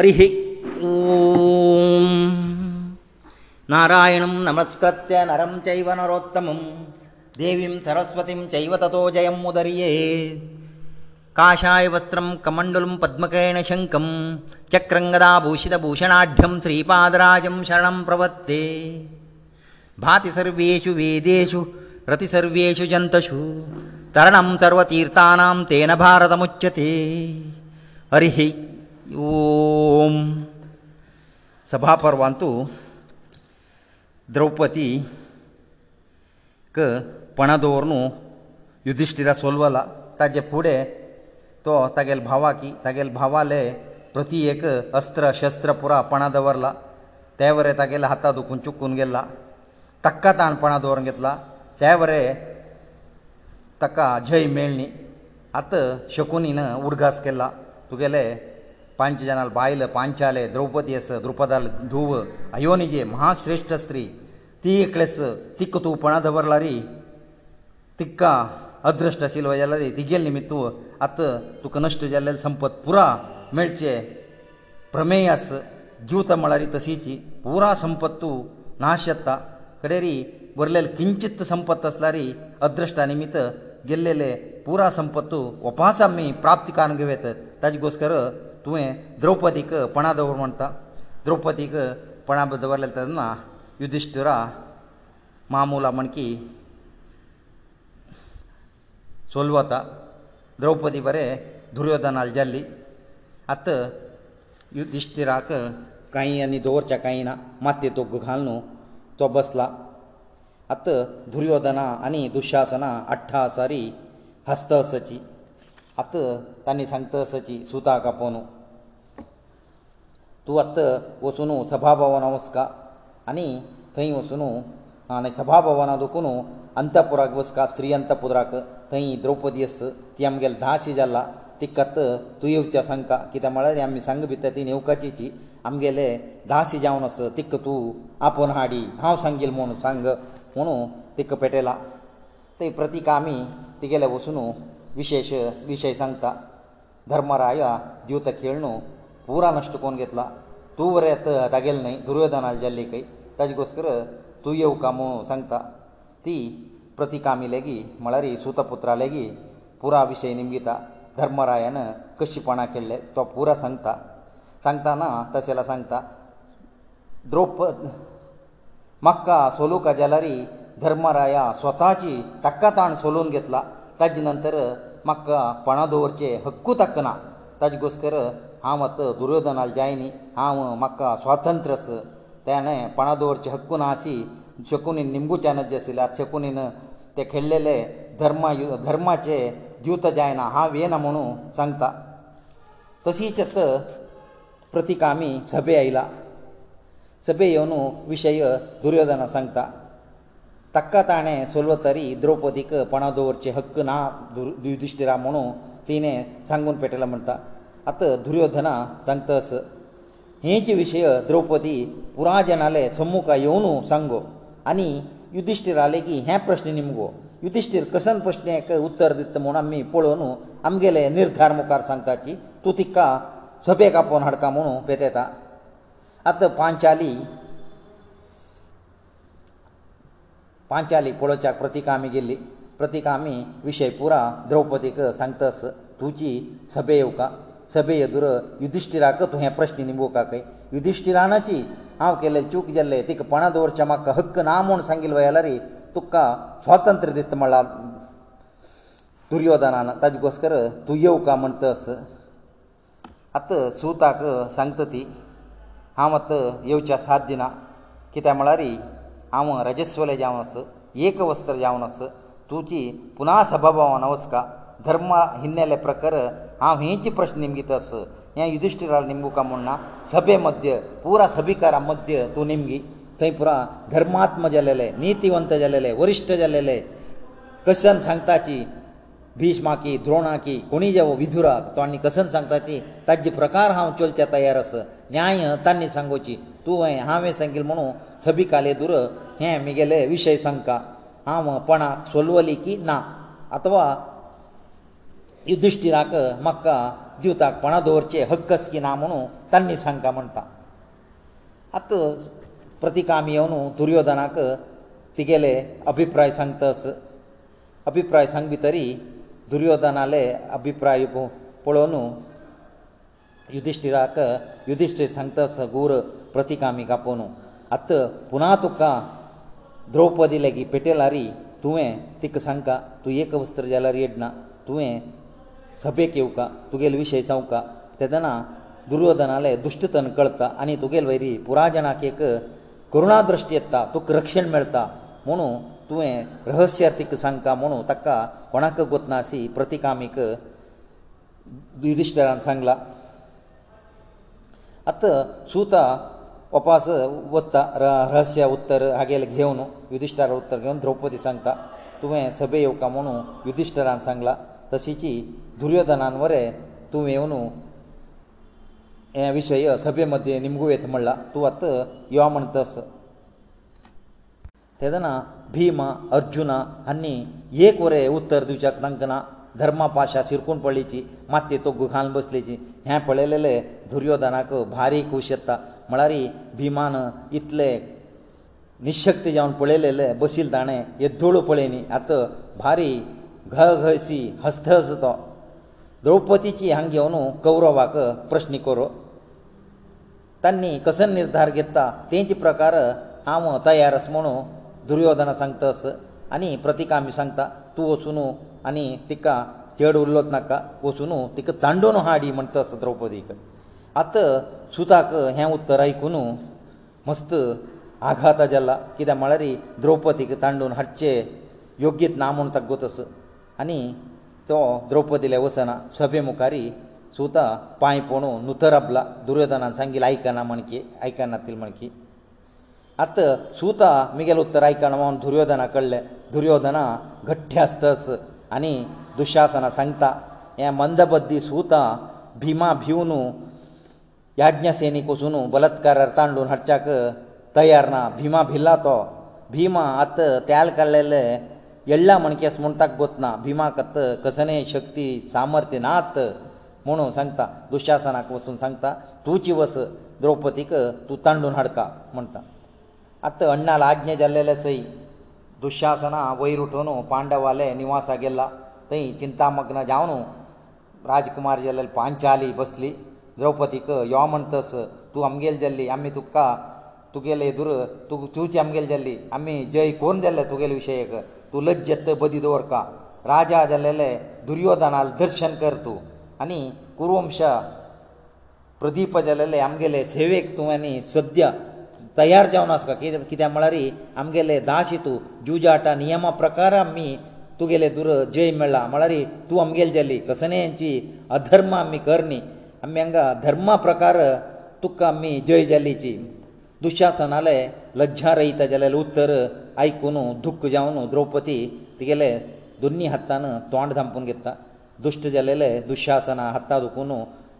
అరి హే ఓం నారాయణమ్ నమస్కృత్య నరం చైవనరోత్తమమ్ దేవిం సరస్వతిం చైవ తతోజయం ముదరియే काषाय वस्त्रं कमण्डुलं पद्मकेण शङ्कं चक्रं गदाभूषितभूषणाढ्यं श्रीपादराजं शरणं प्रवत्ते भाति सर्वेषु वेदेषु रतिसर्वेषु जन्तषु तरणं सर्वतीर्थानां तेन भारतमुच्यते हरिः ओम् सभापर्वान् तु द्रौपदी क पणदोर्नु युधिष्ठिरा सोल्वला ताचे फुडें तो तागेल भावा की तागेल भावाले प्रती एक अस्त्र शस्त्र पुरो आपणा दवरला ते वरें तागेल्या हातां दुखून चुकून गेल्ला ताका ताणपणां दवरून घेतला ते वरें ताका जय मेळ्ळी आतां शकुनीन उडगास केला तुगेले पांच जाणां बायल पांचाले द्रौपदी आस द्रुपदाल धुव अयोनी जे महाश्रेश्ठ स्त्री ती एकलेस तिक तूं पणां दवरला री तिका ಅದ್ರಷ್ಟ ಸಿಳವ ಎಲ್ಲ ದಿಗ್ಯ निमित್ತು ಅತ ತುಕ ನಷ್ಟ ಜaille ಸಂಪತ್ ಪುರ ಮೇಳ್ಚೆ ಪ್ರಮೇಯಸ್ ಜೂತ ಮಳರಿ ತಸಿಚಿ ಪುರ ಸಂಪತ್ತು ನಾಶ್ಯತ್ತ ಕರೆರಿ ಬರಲ್ಲ ಕಿಂಚಿತ್ ಸಂಪತ್ತಸ್ಲರಿ ಅದ್ರಷ್ಟ ಅನಮಿತ ಗೆಲ್ಲೆಲೆ ಪುರ ಸಂಪತ್ತು ಉಪಾಸಮ್ಮಿ ಪ್ರಾಪ್ತಿ ಕಾಣಗೆವೆ ತದಿಗೋಸ್ಕರ ತುଏ ದ್ರೌಪದಿಕ ಪಣದವರ್ ಮಂತಾ ದ್ರೌಪದಿಕ ಪಣಬದರ್ ಲ ತದನ ಯುಧಿಷ್ಠಿರ ಮಾಮೂಲ ಮಣಕಿ सोलू वता द्रौपदी बरें दुर्योधन आलजाल्ली आत युधिश्टिराक कांय आनी दवरचें कांय ना माथे तोग घालून तो बसला आत दुर्योधना आनी दुशासना अठ्ठा सारी हस्त असची आत तांणी सांगता असची सुता कापोवन तूं आत वचून सभा भवना वचका आनी थंय वचून आनी सभा भवना दुखून ಅಂತಪುರಕ್ಕೆ ಬಸ್ಕ ಸ್ತ್ರೀ ಅಂತಪುರಕ್ಕೆ ತೈ ದ್ರೌಪದಿಯಸ್ ತಿ ಅಮ್ಗೆಲ್ ದಾಸಿ ಜಲ್ಲ ತಿಕ್ಕತ್ ತುಯುವ್ಚ ಸಂಕ ಕಿತ ಮಳರಿ ಅಮ್ಮಿ ಸಂಗ ಬಿತ್ತತಿ ನೇವಕಚಿಚಿ ಅಮ್ಗೆಲೆ ದಾಸಿ ಜಾವನಸ್ ತಿಕ್ಕ ತು ಆಪೋನ ಹಾಡಿ ಹಾವ್ ಸಂಗಿಲ್ ಮೋನು ಸಂಗ ಮೋನು ತಿಕ್ಕ ಪೆಟೇಲ ತೈ ಪ್ರತಿಕಾಮಿ ತಿಗೆಲೆ ವಸುನು ವಿಶೇಷ ವಿಷಯ ಸಂಕ ಧರ್ಮರಾಯ ದ್ಯೂತ ಕೇಳ್ನು ಪೂರ ನಷ್ಟ ಕೋನ್ ಗೆತ್ಲ ತೂವರೆತ ತಗೆಲ್ ನೈ ದುರ್ಯೋಧನ ಜಲ್ಲಿ ಕೈ ತಜಗೋಸ್ಕರ ತುಯ್ಯವು ಕಾಮು ಸಂಕ್ತ ती प्रतिकामी लेगी म्हळ्यार सुतपुत्रा लेगी पुरा विशय निमगिता धर्मरायान कशीपणां केल्ले तो पुरा सांगता सांगताना तशेला सांगता द्रौपद मक्का सोलुका जाल्यारी धर्मराया स्वताची ताका ताण सोलून घेतला ताजे नंतर म्हाका पणां दवरचे हक्कू ताका ना ताजे गोस्कर हांव आतां दुर्योधनाल जायनी हांव म्हाका स्वातंत्र्यस ताणें पणां दवरचे हक्कू ना अशी शकुनीन निंबू चॅनल जे आशिल्ले आतां शकुनीन ते खेळलेले धर्मा धर्माचे द्युत जायना हांव येना म्हणून सांगता तशीच प्रतीक आमी सभे आयला सभे येवन विशय दुर्योधना सांगता ताका ताणें सोलव तरी द्रौपदीक पणा दवरचे हक्क ना युधिश्टिरा म्हणून तिणें सांगून पेटयला म्हणटा आतां दुर्योधना सांगता अस हेच विशय द्रौपदी पुराय जनाले सम्मुखा येवन सांगो आनी युधिश्टीर आले की हे प्रस्न निमगो युधिश्टीर कसन प्रस्नेक उत्तर दित म्हूण आमी पळोवन आमगेले निर्धार मुखार सांगता की तूं तिका सभेक आपोवन हाडका म्हणून पेतयता आतां पांचाली पांचाली पळोवच्याक प्रतिका आमी गेल्ली प्रतिका आमी विशय पुरा द्रौपदीक सांगतास तुजी सभे येवका सभे येदुर युधिश्टिराक तुवें हें प्रस्न निंबोवपाक युधिश्टिरानाची हांव केले चूक जाल्ले तिका पणां दवरचें म्हाका हक्क ना म्हूण सांगिल्लो जाल्यार तुका स्वातंत्र दिता म्हळ्यार दुर्योधनान ताजे गोस्कर तूं येवं का म्हणत आतां सुताक सांगता ती हांव आतां येवचें साथ दिना कित्याक म्हळ्यार हांव रजस्वले जावन आस एक वस्त्र जावन आस तुजी पुना सभा भावान वचका धर्म हिन्नेले प्रकार हांव हेंच प्रश्न निमगीत आस हें युधिश्टिराल निमगुका म्हणना सभे मध्य पुरा सभिकारा मध्य तूं निमगी थंय पुरा धर्मात्म जालेले नितिवंत जालेले वरिश्ठ जालेले कशन सांगताची भिष्माकी द्रोणाकी कोणी जेवो विधुराक तोणी कसन सांगता ती ताजे प्रकार हांव चलचे तयार आस न्याय तांणी सांगोची तूं हें हांवें सांगिल्लें म्हणून सभी काले दुर हें म्हगेले विशय सांगता हांव पणाक सोलवली की ना अथवा ಯುಧಿಷ್ಠಿರಕ ಮಕ್ಕ ದೃತಕ ಪನದೋರ್ಚೆ ಹಕ್ಕಸ್ಕಿ ನಾಮನು ತನ್ನಿ ಸಂಕಮಂತ ಅತ್ತು ಪ್ರತಿಕಾಮಿಯವನು ದುರ್ಯೋಧನಕ ತಿಗೆಲೇ ಅಭಿಪ್ರಾಯ ಸಂತಸ ಅಭಿಪ್ರಾಯ ಸಂ্বিতರಿ ದುರ್ಯೋಧನale ಅಭಿಪ್ರಾಯಪೊಳону ಯುಧಿಷ್ಠಿರಕ ಯುಧಿಷ್ಠ್ರೆ ಸಂತಸಗೂರ್ ಪ್ರತಿಕಾಮಿಕಾಪೋನು ಅತ್ತು ಪುನಾತುಕ ದ್ರೌಪದಿ ಲಗಿ ಪೆಟೆಲಾರಿ ತುವೆ ತಿಕ್ ಸಂಕಾ ತುಯೇ ಕವಸ್ತ್ರ ಜಲಾರಿ ಎಡ್ನಾ ತುವೆ सभेक येवं का तुगेलो विशय जावं का तेदना दुर्योधनाले दुश्टतन कळता आनी तुगेले वयरी पुराजनाक एक करुणा दृश्टी येता तुका रक्षण मेळटा म्हुणू तुवें रहस्यार्थीक सांगता म्हुणू ताका कोणाक गोतना अशी प्रतिकामीक युधिश्टरान सांगला आतां सुता उपास वता रहस्य उत्तर हागेले घेवन युधिश्टरा उत्तर घेवन द्रौपदी सांगता तुवें सभे येवका म्हुणू युधिश्टरान सांगला तशीची दुर्योधनान वरे तूं येवन हे विशय सभे मध्ये निमगू येत म्हणला तूं आत यो म्हण तस तेदना भीम अर्जुना हांणी एक वरे उत्तर दिवच्याक तांकां धर्मा पाशा शिरकून पडलीची माती तो गुघान बसलीची हें पळयलेले दुर्योधनाक भारी खूश येता म्हळ्यार भिमान इतले निशक्त जावन पळयलेले बसील ताणें येद्दोळू पळय न्ही आतां भारी घसी हस्त हसतो द्रौपदीची हांग घेवन कौरवाक प्रस्न करो तांणी कसो निर्धार घेता तेंचे प्रकार हांव तयार आसा म्हणून दुर्योधना सांगतास आनी प्रतिका आमी सांगता तूं वचून आनी तिका चेड उरलोच नाका वचून तिका तांडोवन हाडी म्हणटा आसा द्रौपदीक आतां सुताक हें उत्तर आयकून मस्त आघात जाला कित्याक म्हळ्यार द्रौपदीक तांडून हाडचे योग्यत ना म्हूण ताका गोत आसा आनी तो द्रौपदीले वचना सभे मुखारी सुता पांय पोंडू नुतर आपला दुर्योधनान सांगिल्लें आयकना म्हण की आयकना तिल म्हण की आत सुता मिगेल उत्तर आयकना म्हण दुर्योधना कळ्ळें दुर्योधना घट्टे आसतस आनी दुशासना सांगता हे मंदबद्दी सुता भिमा भिवन याज्ञसेनीक वचून बलात्कार तांडून हाडच्याक तयार ना भिमा भिला तो भिमा आत तेल काडलेले येळ्ळा म्हण केस म्हूण ताका गोतना भिमा कत कसने शक्ती सामर्थ्य नात म्हुणू सांगता दुशासनाक वचून सांगता तुची वस द्रौपदीक तूं तांडून हाडका म्हणटा आतां अण्णाल आज्ञा जाल्लेले सई दुशासना वयर उठून पांडवाले निवासा गेल्ला थंय चिंतामग्न जावन राजकुमार जाल्ले पांचाली बसली द्रौपदीक यो म्हणटस तूं आमगेले जाल्ली आमी तुका तुगेले एदूर तुका तुजी आमगेले जाल्ली आमी जय कोण जाल्ले तुगेले विशयक तूं लज्जत बदी दवरका राजा जाल्लेले दुर्योधनाल दर्शन कर तूं आनी कुरुवंश प्रदीप जाल्लेले आमगेले सेवेक तुवेंनी सद्या तयार जावन आसा कित्याक कित्याक म्हळ्यार आमगेले दाशी तूं जुजाटा नियमा प्रकार आमी तुगेले दुर जय मेळ्ळा म्हळ्यार तूं आमगेले जाली कसनेची अधर्म आमी कर न्ही आमी हांगा धर्मा प्रकार तुका आमी जय जालीची दुशासनाले लज्जा रहीत जाल्यार उत्तर आयकून दुख्ख जावन द्रौपदी तिगेले दोनी हातान तोंड धांपून घेता दुश्ट जालेले दुशासना हाता दुखून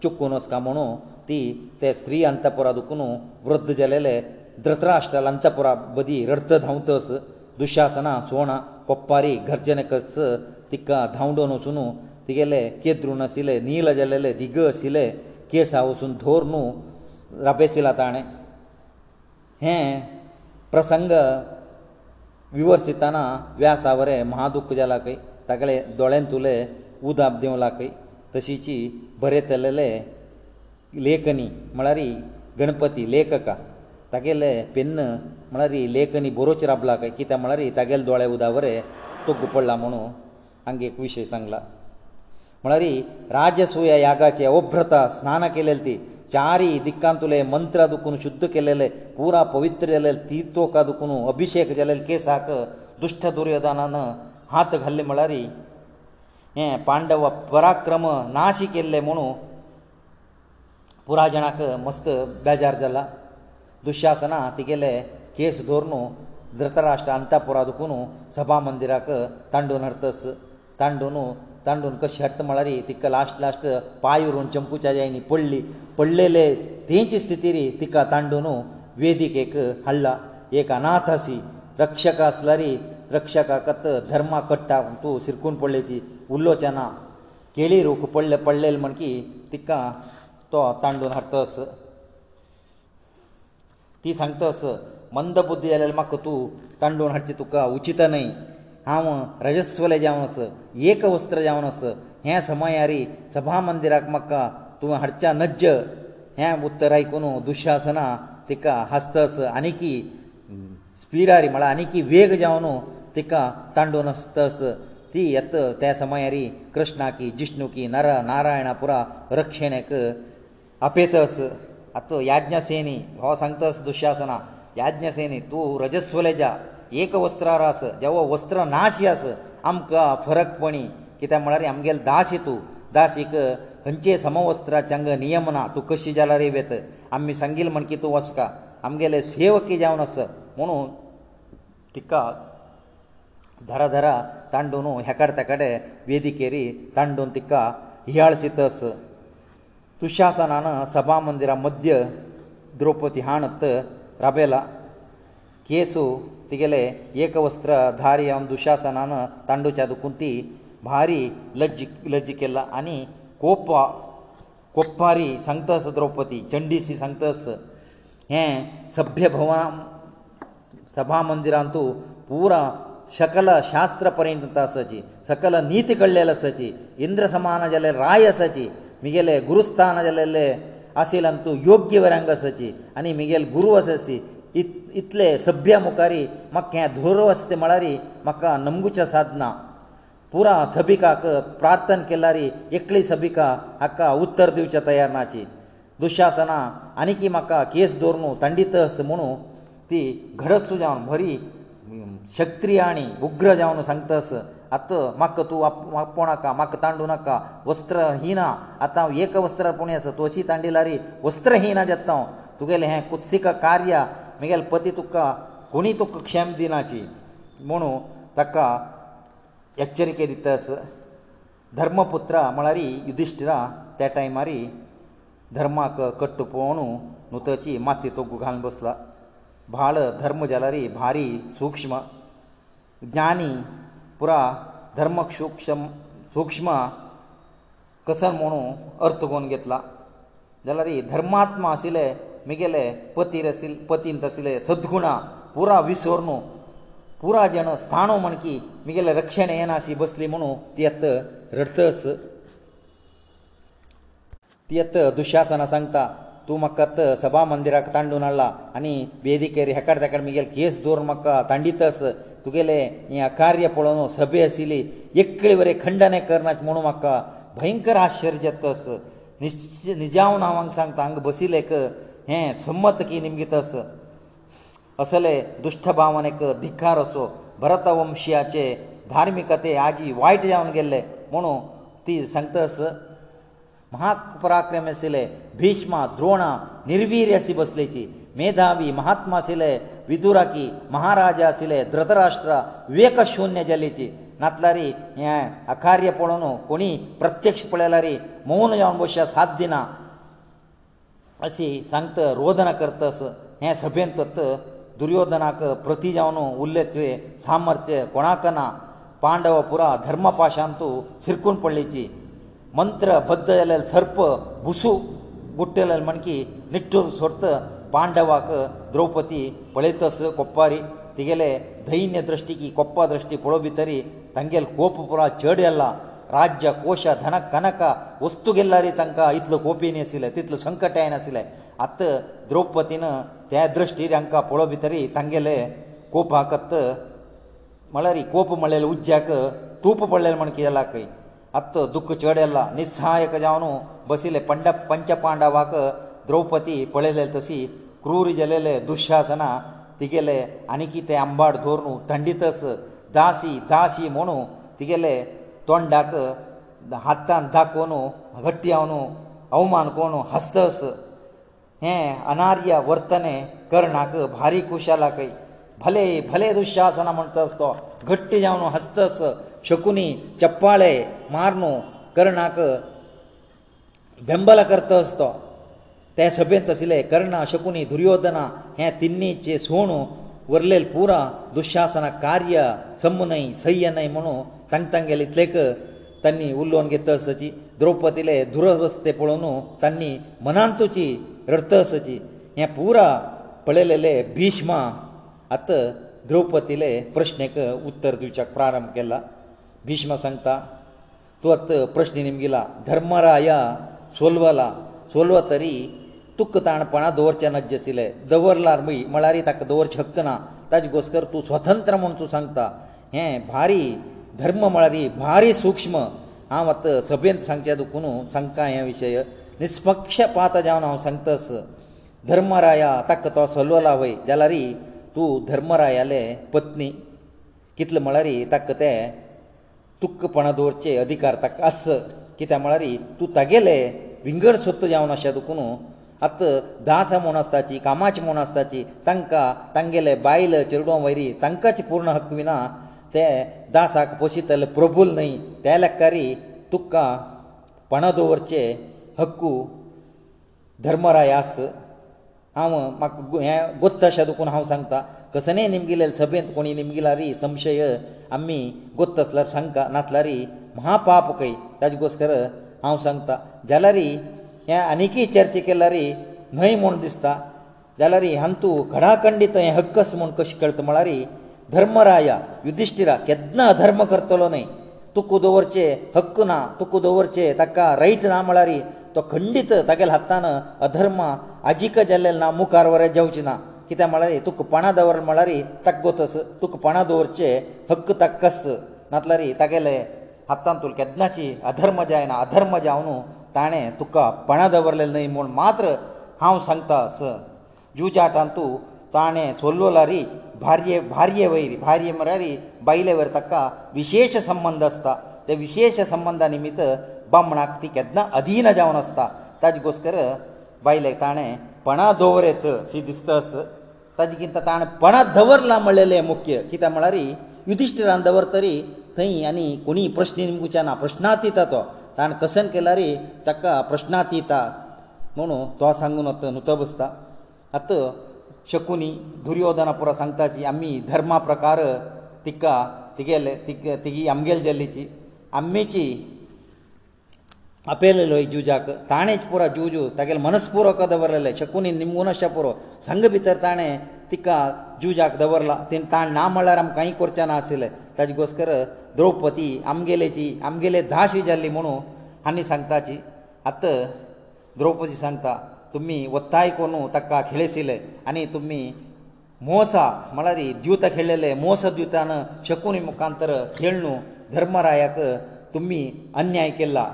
चुकून वचका म्हणू ती ते स्त्री अंतपुरा दुखून वृद्ध जालेले धृतराष्ट्राल अंतपुरा बदी रर्त धांवतस दुशासना सोणा पप्पारी गर्जन कस तिका धांवडोन वचून तिगेले केद्रू नाशिल्ले नील जालेले दिग आशिल्ले केसा वचून धोर न्हू राबेसिला ताणें हें प्रसंग विवर्सिताना व्यासावरे महादुख्ख जालाकय तागेले दोळ्यांतुले उदाप देंवलाकय तशीची बरयतलेले लेखनी म्हळ्यार गणपती लेखका तागेले पेन्न म्हळ्यार लेखनी बरोवचे राबलाकय कित्याक म्हळ्यार तागेले दोळे उदावरे तुग्ग पडला म्हणून हांगा एक विशय सांगला म्हळ्यार राजसूय यागाचे अभ्रता स्नान केलेले ती चारी दिक्कान तुले मंत्र दुखून शुद्ध केलेले पुरा पवित्र जालेले तीर्थोका दुखून अभिशेक जालेले केसाक दुश्ट दुर्योधनान हात घाल्ले म्हळ्यार हे पांडव पराक्रम नाशी केल्ले म्हणून पुराय जाणांक मस्त बेजार जाला दुशासना तिगेले केस दवरून धृतराष्ट्र अंतापुरा दुखून सभा मंदिराक तांडून हरतस तांडून तांडून कशी हरता म्हळ्यार तिका लास्ट लास्ट पांय उरून चंपूच्या जायनी पडली पडलेले तेंची स्थिती रे तिका तांडून वेदीक एक हाडला एक अनाथ आसी रक्षक आसल्यारी रक्षकाकत धर्मा कट्टा तूं सिरकून पडलेची उल्लोचना केळी रूख पडले पडलेले म्हण की तिका तो तांडून हरतस ती सांगतस मंद बुद्धी जाल्यार म्हाका तूं तांडून हाडची तुका उचित न्हय हांव रजस्वले जावन आस एक वस्त्र जावन आस हे समयारी सभा मंदिराक म्हाका तुवें हाडच्या नज्ज हे उत्तर आयकून दुशासना तिका हस्तस आनीकी स्पिडारी म्हळ्यार आनीकी वेग जावन तिका तांडून हस्तस ती येत त्या समयारी कृष्णाकी जिष्णुकी नर नारायणा पुरा रक्षणेक अपेतस आतां याज्ञसेनी हो सांगतस दुशासना याज्ञसेनी तूं रजस्वले जा एक वस्त्रार आस जेवो वस्त्र नाशी आस आमकां फरकपणी कित्याक म्हळ्यार आमगेले दास हेतू दासीक खंयचे समवस्त्राचे हांगा नियम ना तूं कशी जाल्यार येवेत आमी सांगील म्हण की तूं वचका आमगेले सेवकी जावन आस म्हणून तिका धरा धरा तांडून हेकाडे तेकाडे वेदिकेरी तांडून तिका हियाळसीत आस तुशासनान सभा मंदिरा मध्य द्रौपदी हाणत राबेला ಕೇಸು ತಿಗೆಲೆ ಏಕವಸ್ತ್ರ ಧಾರಿಯಂ ದುಶಾಸನನ ತಂಡುಚದು ಕುಂತಿ ಭಾರಿ ಲಜ್ಜಿ ಲಜ್ಜಿಕೆಲ್ಲ ಅನಿ ಕೋಪ ಕೊಪ್ಪಾರಿ ಸಂತಸ ದ್ರೌಪದಿ ಚಂಡಿಸಿ ಸಂತಸ ಹೆ ಸಭ್ಯ ಭವನ ಸಭಾ ಮಂದಿರಂತು ಪೂರ ಸಕಲ ಶಾಸ್ತ್ರ ಪರಿಣತಸಚಿ ಸಕಲ ನೀತಿ ಕಳ್ಳೆಲ ಸಚಿ ಇಂದ್ರ ಸಮಾನ ಜಲೆ ರಾಯ ಸಚಿ ಮಿಗೆಲೆ ಗುರುಸ್ಥಾನ ಜಲೆಲೆ ಅಸಿಲಂತು ಯೋಗ್ಯ ವರಂಗ ಸಚಿ ಅನಿ ಮಿಗೆಲ್ ಗುರುವ ಸಸಿ इत इतले सभ्या मुखारी म्हाका हें धोरव आसता म्हळ्यारी म्हाका नमगुचें सादना पुरा सभिकाक प्रार्थना केल्यारी एकली सभिका हाका उत्तर दिवचें तयार नाची दुशासना आनीकय म्हाका केस दवरून थंडीत आस म्हणू ती घडसू जावन बरी शक्त्रीय आनी उग्र जावन सांगतास आत म्हाका तूं आप आपोवं नाका म्हाका तांडू नाका वस्त्रहिना आतां हांव एक वस्त्र पुणें आसा तोशी तांडिल्यारी वस्त्रहिना जाता हांव तुगेलें हें कुत्सीक कार्य म्हगेलो पती तुका कोणी तुका क्षम दिनाची म्हुणू ताका एच्चरिके दितास धर्मपुत्रा म्हळ्यार युधिश्टिरा त्या टायमार धर्माक कट्ट पळोवणू नुताची माती तो घालून बसला भाळ धर्म जाल्यार भारी सूक्ष्म ज्ञानी पुरा धर्म सूक्ष्म सूक्ष्म कसर म्हुणू अर्थ कोण घेतला जाल्यार धर्मात्मा आशिल्ले म्हगेले पतीर आशिल्ले पतीन आशिल्ले सद्गुणा पुरा विसोर न्हू पुरा जण स्थाणू म्हण की म्हगेले रक्षण येनाशी बसली म्हणू ती येत रडतस ती येत दुशासना सांगता तूं म्हाका आतां सभा मंदिराक तांडून हाडला आनी वेदिकेर हेकाड तेकाड म्हगेले केस दवरून म्हाका तांडितस तुगेले हे अकार्य पळोवन सभे आशिल्ली एकळी बरें खंडने करनात म्हणून म्हाका भयंकर आश्चर्य येतस निश्च निजाव नांवांक सांगता हांगा बसिल्लेक हें संमत की निमगीत आस असले दुश्ट भावनेक धिक्कार असो भरत वंशियाचे धार्मिकते आजी वायट जावन गेल्ले म्हणू ती सांगतास महापराक्रम आशिल्ले भिष्मा द्रोणा निर्वीर्य अशी बसलेची मेधावी महात्मा आशिल्ले विदुराकी महाराजा आशिल्ले ध्रतराष्ट्र विवेक शुन्य जाल्लीची नातलारी हे अकार्य पळोवन कोणी प्रत्यक्ष पळयलारी मौन जावन बसया सात दिना ಅಸಿ ಸಂತ ರೋಧನ ಕರ್ತಸ ಞ ಸಭೆಂತು ದುರ್ಯೋಧನಕ ಪ್ರತಿಜವನು ಉಲ್ಲೆತ್ವಿ ಸಾಮರ್ಥ್ಯ ಕೋಣಕನ ಪಾಂಡವಪುರ ಧರ್ಮಪಾಶಂತು ಸಿರ್ಕೊಂಡ ಪಳ್ಳೀಜಿ ಮಂತ್ರ ಬದ್ದಳ ಸರ್ಪ ಬುಸು ಗುಟ್ಟೆಳ ಮನಕಿ ನೆಕ್ಟು ಸ್ವರತ ಪಾಂಡವಾಕ ದ್ರೌಪತಿ ಪಳೆತಸ ಕೊಪ್ಪಾರಿ ತಿಗೆಲೆ ಧೈನ್ಯ ದೃಷ್ಟಿ ಕಿ ಕೊಪ್ಪ ದೃಷ್ಟಿ ಕೊಳಬಿತರಿ ತಂಗೆಲ್ ಕೋಪಪುರ ಚೇಡಿ ಅಲ್ಲಾ राज्य कोश धन कनक वस्तू गेल्ल्यारी तांकां इतलो कोपी न्ही आशिल्लें तितलें संकटाय नाशिल्लें आतां द्रौपदीन ते दृश्टी तांकां पळोवप भितरी तांगेले कोपाकत म्हळ्यार कोप म्हणलेले उज्ज्याक तूप पडलेलें म्हण कितें जालां खंय आतां दुख्ख चड येला निस्सहायक जावन बसिल्ले पंड पंच पांडवाक द्रौपदी पळयलेले तशी क्रूर जालेले दुशासना तिगेले आनीक ते आंबाड धरून थंडीतस दासी दासी म्हणू तिगेले तोंडाक हातान दाखोवन घट्टी हांव न्हू अवमान कोण हस्तस हें अनार्य वर्तने कर्णाक भारी खुशालाक भले भले दुशासना म्हणटास तो घट्टी जावन हस्तस शकुनी चप्पाळे मारन कर्णाक बेंबल करतास तो ते सभेंत आशिल्ले कर्णा शकुनी दुर्योधना हे तिनीचे सोण वरलेल पुरा दुशासना कार्य सम न्हय सय्य न्हय म्हणून तांक तांगेले इतलेक तांणी उलोवन घेतसची द्रौपदीले दुरवस्थे पळोवन तांणी मनांत तुजी रडतसची हे पुरा पळयलेले भिष्मा आत द्रौपदीले प्रश्नेक उत्तर दिवच्याक प्रारंभ केला भिष्म सांगता तूं आत प्रश्न निमगिला धर्मराया सोलवला सोलव तरी तुका ताणपणां दवरचे नज्ज आशिल्ले दवरला म्हळ्यार ताका दवरचे हक्क ना ताजे घोस्कर तूं स्वतंत्र म्हूण तूं सांगता हें भारी धर्म म्हळ्यार ही भारी सूक्ष्म हांव आतां सभेन सांगचें दुखून सांगता हे विशय निस्पक्षपात जावन हांव सांगतस धर्मराया ताक तो सलोला वय जाल्यार तूं धर्मरायाले पत्नी कितले म्हळ्यार ताक ते तुक्कपणां दवरचे अधिकार ताका आस कित्याक म्हळ्यार तूं तागेले विंगड सोत्त जावन अशें दुखून आत दास म्हूण आसताची कामाची म्हूण आसताची तांकां तांगेले बायल चेडवां वयरी तांकांच पूर्ण हक्क विना ते दासाक पोशितले प्रभूल न्हय त्या लेकारी तुका पणा दवरचे हक्कू धर्मरायास हांव म्हाका हें गोत्त अशें दुखून हांव सांगता कसनय निमगिले सभेंत कोणी निमगिला रे संशय आमी गोत्त आसल्यार सांगता नातला रे महापाप कय ताजे गोस्कर हांव सांगता जाल्यार हे आनीकय चर्चे केल्यार न्हय म्हूण दिसता जाल्यार हांतू खडाखंडीत हें हक्कस म्हूण कशें कळटा म्हळ्यार धर्मराय युधिश्टिरा केन्ना अधर्म करतलो न्हय तुका दवरचे हक्क ना तुका दवरचे ताका रायट ना म्हळ्यार तो खंडीत तागेल्या हातान अधर्म आजीक जाल्लें ना मुखार वरें जेवचें ना कित्याक म्हळ्यार तुका पणां दवर म्हळ्यार ताका गोतस तुका पणां दवरचे हक्क ताका कस नातल्यार तागेले हातान तुका केन्नाची अधर्म जायना अधर्म जावन ताणें तुका पणां दवरलें न्हय म्हूण मात्र हांव सांगता स जुजाटान तूं ताणें सोल्लो लारी भार्ये भार्ये वयरी भार्ये म्हळ्यार बायले वयर ताका विशेश संबंद आसता ते विशेश संबंदा निमित्त बामणाक ती केदना अधीन जावन आसता ताजे गोश्टर बायलेक ताणें पणां दवरत शी दिसतस ताजे कितें ताणें पणां दवरला म्हणलेलें मुख्य कित्याक म्हळ्यार युधिश्टिरान दवरतरी थंय आनी कोणी प्रश्न विचारना प्रश्नातीता तो ताणें कसन केल्यार ताका प्रश्नातीता म्हणून तो सांगून नुत बसता आतां शकुनी दुर्योधना पुरो सांगता जी आमी धर्मा प्रकार तिका तिगेले तिग तिगी आमगेल जाल्लीची आमीची आपयलेलो जुजाक ताणेंच पुरो जुजू तागेले मनस्पुरो का दवरलेले शकुनी निमगून अशें पुरो संघ भितर ताणें तिका जुजाक दवरला तेणें ताण ना म्हणल्यार आमकां कांय करचें ना आशिल्लें ताजे गोस्कर द्रौपदी आमगेलेची आमगेले धाशी जाल्ली म्हणून आनी सांगताची आतां द्रौपदी सांगता तुमी वत्ताय कोनू ताका खेळसिले आनी तुमी मोसा म्हळ्यार द्युत खेळलेले मोस द्युतान शकुनी मुखांतर खेळणू धर्मरायाक तुमी अन्याय केला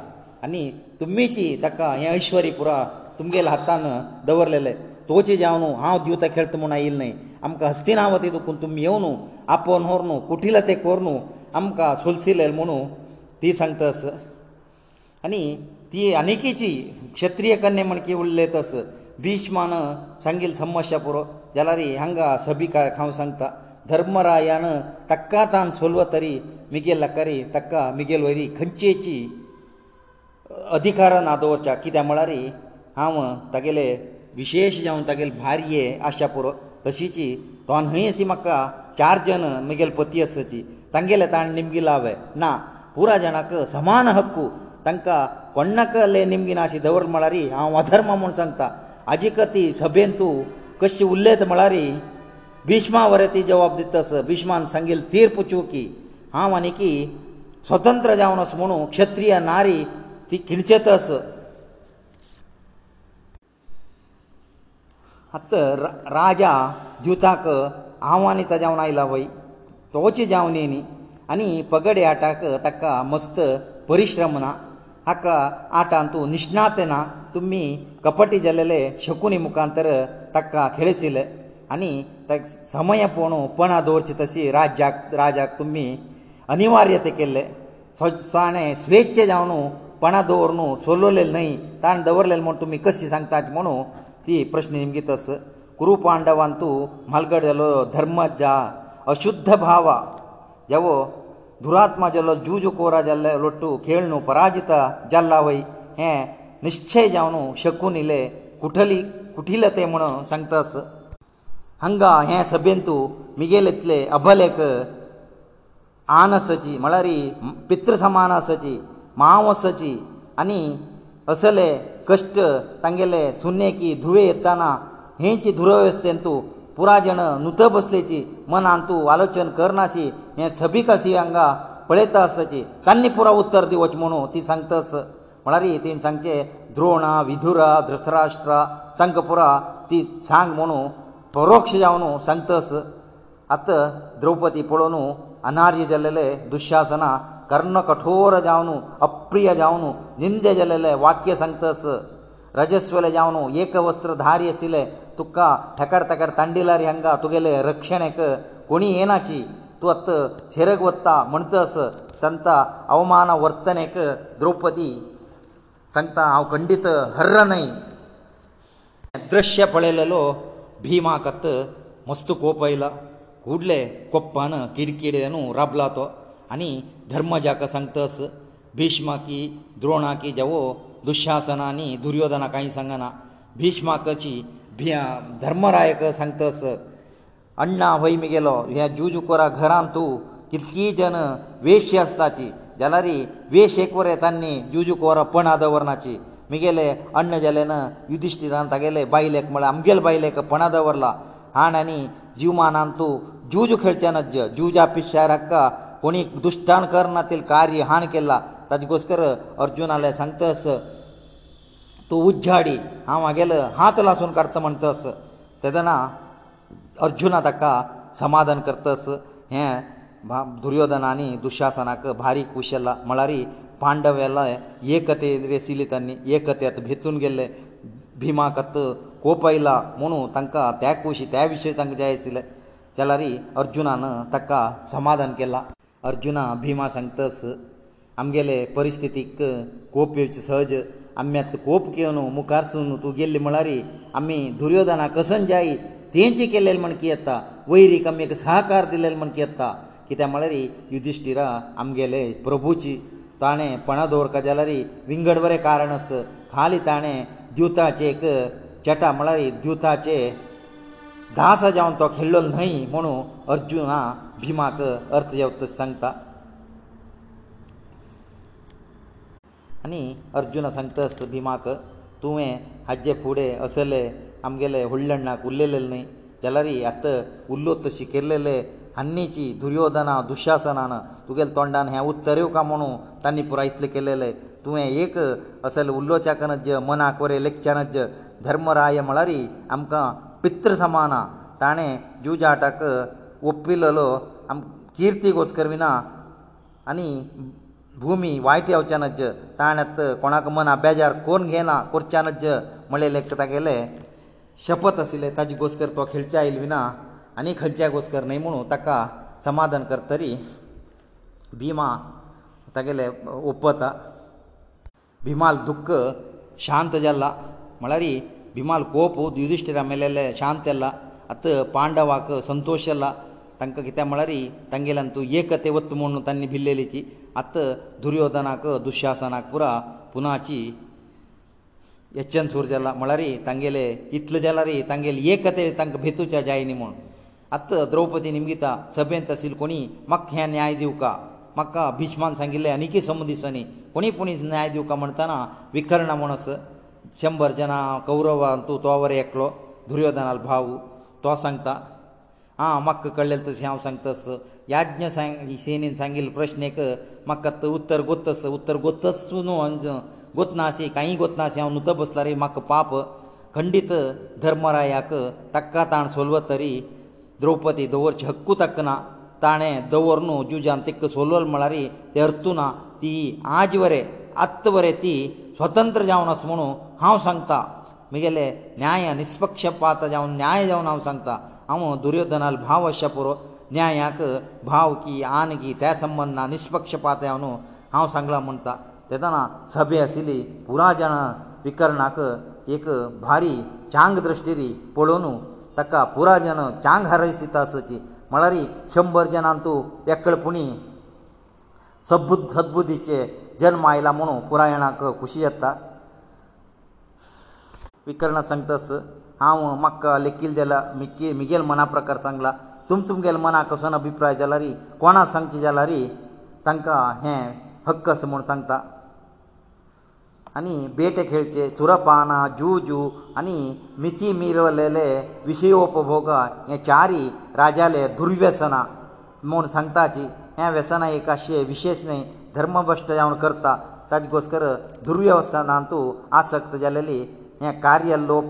आनी तुमीची ताका हें ऐश्वरी पुरा तुमगेल्या हातान दवरलेले तुवचे जावन हांव द्युत खेळटा म्हूण आयिल्ले आमकां हस्तिनावती दुखून तुमी येवन आपोवन व्हर न्हू कुठिला ते कोर न्हू आमकां सुलसिले म्हुणू ती सांगतास आनी ती अनेकेची क्षत्रीय कन्या म्हण की उरले तस भिष्मान सांगिल समस्या पुरो जाल्यार हांगा सभी का हांव सांगता धर्मरायान ताका तान सोलव तरी मिगेल लकारी ताका मिगेल वरी खंयचेची अधिकार ना दवरच्या कित्या म्हळ्यार हांव तागेले विशेश जावन तागेले भार्ये आसच्या पुरो तशीची तो न्हय अशी म्हाका चार जन म्हगेले पती आसची तांगेले ताणें निमगी लाव ना पुरा जाणांक समान हक्कू तांकां कोणाक निमगीन अशी दवर म्हळ्यार हांव अधर्म म्हूण सांगता हाजी कती सभेन तूं कशी उलयत म्हळ्यार भिश्मा वरें ती जवाब दितास भिश्मान सांगिल्ले तीर्पुचू की हांव आनीक स्वतंत्र जावन आस म्हणू क्षत्रीय नारी ती खिणचेत आस आतां राजा द्युताक आव्हानी तजावन आयला वय तोच जावन येनी आनी पगड्याटाक ताका मस्त परिश्रम ना हाका आठान तूं निश्णाते ना तुमी कपटी जालेले शकुनी मुखांतर ताका खेळसिले आनी ताक समय पळोवन पणां दवरचे तशी राज्याक राजाक तुमी अनिवार्यते केल्ले स्वाणें स्वेच्छे जावन पणां दवर न्हू सोलोले न्हय ताणें दवरलेले म्हूण तुमी कशी सांगतात म्हणू ती प्रस्न निमगे तस कुरुपांडवान तूं म्हालगड जालो धर्मज्जा अशुध्द भावा जेवो ದುರಾತ್ಮಜಲ್ಲ ಜೂಜಕೋ ರಾಜಲ್ಲ ಲೊಟ್ಟು खेळನು पराजित ಜಲ್ಲವೈ ಹ ನಿಶ್ಚಯ ಅವನು ಶಕ್ಕುನಿಲೇ ಕುಟಲಿ ಕುತಿಲತೆ ಮನ सांगತಾಸ ಹಂಗ ಹ ಸಭ್ಯಂತು ಮಿಗೆಲೆತ್ಲೆ ಅಬಲೇಕ ಆನಸಜಿ ಮಳರಿ ಪಿತ್ರ ಸಮಾನಾಸಜಿ ಮಾಮಸಜಿ ಅನಿ ಅಸಲೇ ಕಷ್ಟ ತಂಗೆಲೆ ಶೂನ್ಯಕಿ ಧುವೆಯತನ ಹೆಂಚಿ ಧ್ರುವವಸ್ತೆಂತು पुरा जण नुत बसलेची मनान तूं आलोचन करनाशी हे सभीक अशी हांगा पळयता आसताची तांणी पुरो उत्तर दिवच म्हणू ती सांगता आस म्हळ्यार तीं सांगचे द्रोणा विधुरा धृतराष्ट्रा तांकां पुरा ती सांग म्हणू परोक्ष जावन सांगतस आत द्रौपदी पळोवन अनार्य जाल्लेले दुशासना कर्ण कठोर जावन अप्रिय जावन निंद जाल्लेले वाक्य सांगतस ರಜಸ್ವಲೆ ಜಾವನು ಏಕ ವಸ್ತ್ರ ಧಾರಿ ಅಸಿಲೆ ತುಕ್ಕ ಠಕಡ ತಕಡ ತಂಡಿಲಾರಿ ಹಂಗ ತುಗೆಲೆ ರಕ್ಷಣೆಕ ಕೊಣಿ ಏನಾಚಿ ತು ಅತ್ತ ಶೆರಗ ವತ್ತ ಮಣತಸ ಸಂತ ಅವಮಾನ ವರ್ತನೆಕ ದ್ರೌಪದಿ ಸಂತ ಆವ ಖಂಡಿತ ಹರ್ರನೈ ದೃಶ್ಯ ಪಳೆಲಲೋ ಭೀಮಾ ಕತ್ತ ಮಸ್ತು ಕೋಪ ಇಲ್ಲ ಕೂಡ್ಲೆ ಕೊಪ್ಪನ ಕಿಡಿಕಿಡೆಯನು ರಬ್ಲಾತೋ ಅನಿ ಧರ್ಮಜಾಕ ಸಂತಸ ಭೀಷ್ಮಕಿ ದ್ರೋಣಾಕಿ ಜವೋ दुशासनांनी दुर्योधना कांय सांगना भिष्माकची भिया धर्मरायक सांगतस अण्णा वय मुगेलो हे जुजुकोरा घरांत तूं कितकी जन वेशी आसताची जाल्यार वेश एक वर येतानी जुजुकोरा पणा दवरनाची मुगेले अण्ण जाले ना युधिश्टिरान तागेले बायलेक म्हळ्यार आमगेले बायलेक पणा दवरला हाण आनी जिवमानान तूं जुजू खेळचें नज्ज जुजा पिशारक कोणी दुश्टान करना तेल कार्य हाण केला ताजे घोस्कर अर्जुनाले सांगतस तूं उज्जाडी हांव हांगेलो हात लासून काडटा म्हणटस तेदना अर्जुना ताका समाधान करतस हें दुर्योधनानी दुशासनाक भारीक कुशला म्हळ्यार पांडव येल एकते रेसिली तांणी एकतेत भेतून गेल्ले भिमाकत कोप आयला म्हणू तांकां त्या कुशी त्या विशयी तांकां जाय आशिल्ले जाल्यार अर्जुनान ताका समाधान केला अर्जुना भिमा सांगतस आमगेले परिस्थितीक कोप येवचे सहज आमी आतां कोप घेवन मुखारसून तूं गेल्ली म्हळ्यार आमी दुर्योधना कसन जायी तेंचे केलेले म्हण कितें येता वैरीक आमी एक सहकार दिलेले म्हण कितें येता कित्याक म्हळ्यार युधिश्टिरा आमगेले प्रभुची ताणें पणां दवरता जाल्यार विंगड बरें कारण आस खाली ताणें द्युताचे एक चेटा म्हळ्यार द्युताचे दास जावन तो खेळ्ळो न्हय म्हणून अर्जुना भिमाक अर्थ जेवता सांगता आनी अर्जुना सांगता भिमाक तुवें हाजे फुडें असले आमगेले हुळ्ळण्णाक उरलेले न्ही जाल्यार आत उल्लोत शिकिल्लेले हन्नीची दुर्योधना दुशासनान तुगेले तोंडान हें उत्तर येवका म्हणून तांणी पुरो इतले केलेले तुवें एक असले उल्लोचाकनज मनाक वरें लेखच्यानज धर्मराय म्हळ्यार आमकां पित्र समाना ताणें जुजाटाक ओपिल्लो आम किर्ती घोस्कर विना आनी भुमी वायट येवच्या नज ताणें कोणाक मन अभ्याजार कोण घेना करच्या नज म्हळें लेख तागेले शपत आशिल्ले ताजे घोस्कर तो खेळच्या आयलविना आनी खंयच्या घोस्कर न्हय म्हणू ताका समाधान करतरी भिमा तागेले ओपता भिमाल दुख्ख शांत जाला म्हळ्यार भिमाल कोप युधिश्टिरा मेलेले शांत जाला आतां पांडवाक संतोश जाला तांकां कित्याक म्हळ्यार तांगेल्यान तूं एक ते वत म्हूण तांणी भिल्लेलीची आतां दुर्योधनाक दुशासनाक पुरा पुनाची यच्छन सूर जाला म्हळ्यार तांगेले इतले जाल्यार तांगेले एक ते तांकां भेतूच्या जाय न्ही म्हूण आतां द्रौपदी निमगिता सभेंत आशिल्ल कोणी म्हाका हें न्याय दिवका म्हाका भिश्मान सांगिल्लें आनीकय समुदिसांनी कोणी कोणी न्याय दिवका म्हणटना विकर्ण म्हूण आस शंबर जनां कौरवान तूं तो वरां एकलो दुर्योधनाल भाव तो सांगता आं म्हाका कळ्ळें तशें हांव सांगतास याज्ञ सांग सेनीन सांगिल्लो प्रश्न एक म्हाका तो उत्तर गोत्तस उत्तर गोत्तस न्हू गोत नाशी कांय गोत नाशी हांव न्हुत बसला रे म्हाका पाप खंडीत धर्मरायाक ताका ताण सोलव तरी द्रौपदी दवरचे हक्कू ताका ना ताणें दवर न्हू जुजान तिका सोलवल म्हळ्यार ते अर्थू ना ती आज वरें आत्त वरें ती स्वतंत्र जावन आसा म्हणून हांव सांगता म्हगेलें न्याय निश्पक्षपात जावन न्याय जावन हांव सांगता हांव दुर्योधनाल भाव अशें पुरो न्यायाक भाव की आन की त्या संबंदान निश्पक्षपात हांव न्हू हांव सांगलां म्हणटा तेदना सभे आशिल्ली पुराय जाणां विकर्णाक एक भारी चांग दृश्टीरी पळोवन ताका पुराय जन चांग हरयसिताची म्हळ्यार शंबर जनान तूं एकळपुणी सबुद सदबुद्दीचे जल्म आयला म्हणून पुरायणाक खुशी येता विकर्ण सांगतास हांव म्हाका लेखील जाला मिगेल मना प्रकार सांगला तुम तुमगेल मना कसो अभिप्राय जाला रे कोणाक सांगचें जाला रे तांकां हें हक्क आस म्हूण सांगता आनी बेटे खेळचे सुरपाना जू जू आनी मिथी मिरवलेले विशयोपभोग हें चारी राजाले दुर्व्यसना म्हूण सांगताची हें व्यसना एक अशें विशेश न्हय धर्मभश्ट जावन करता ताजे गोश्टर दुर्व्यवसनांतू आसक्त जालेली हें कार्य लोप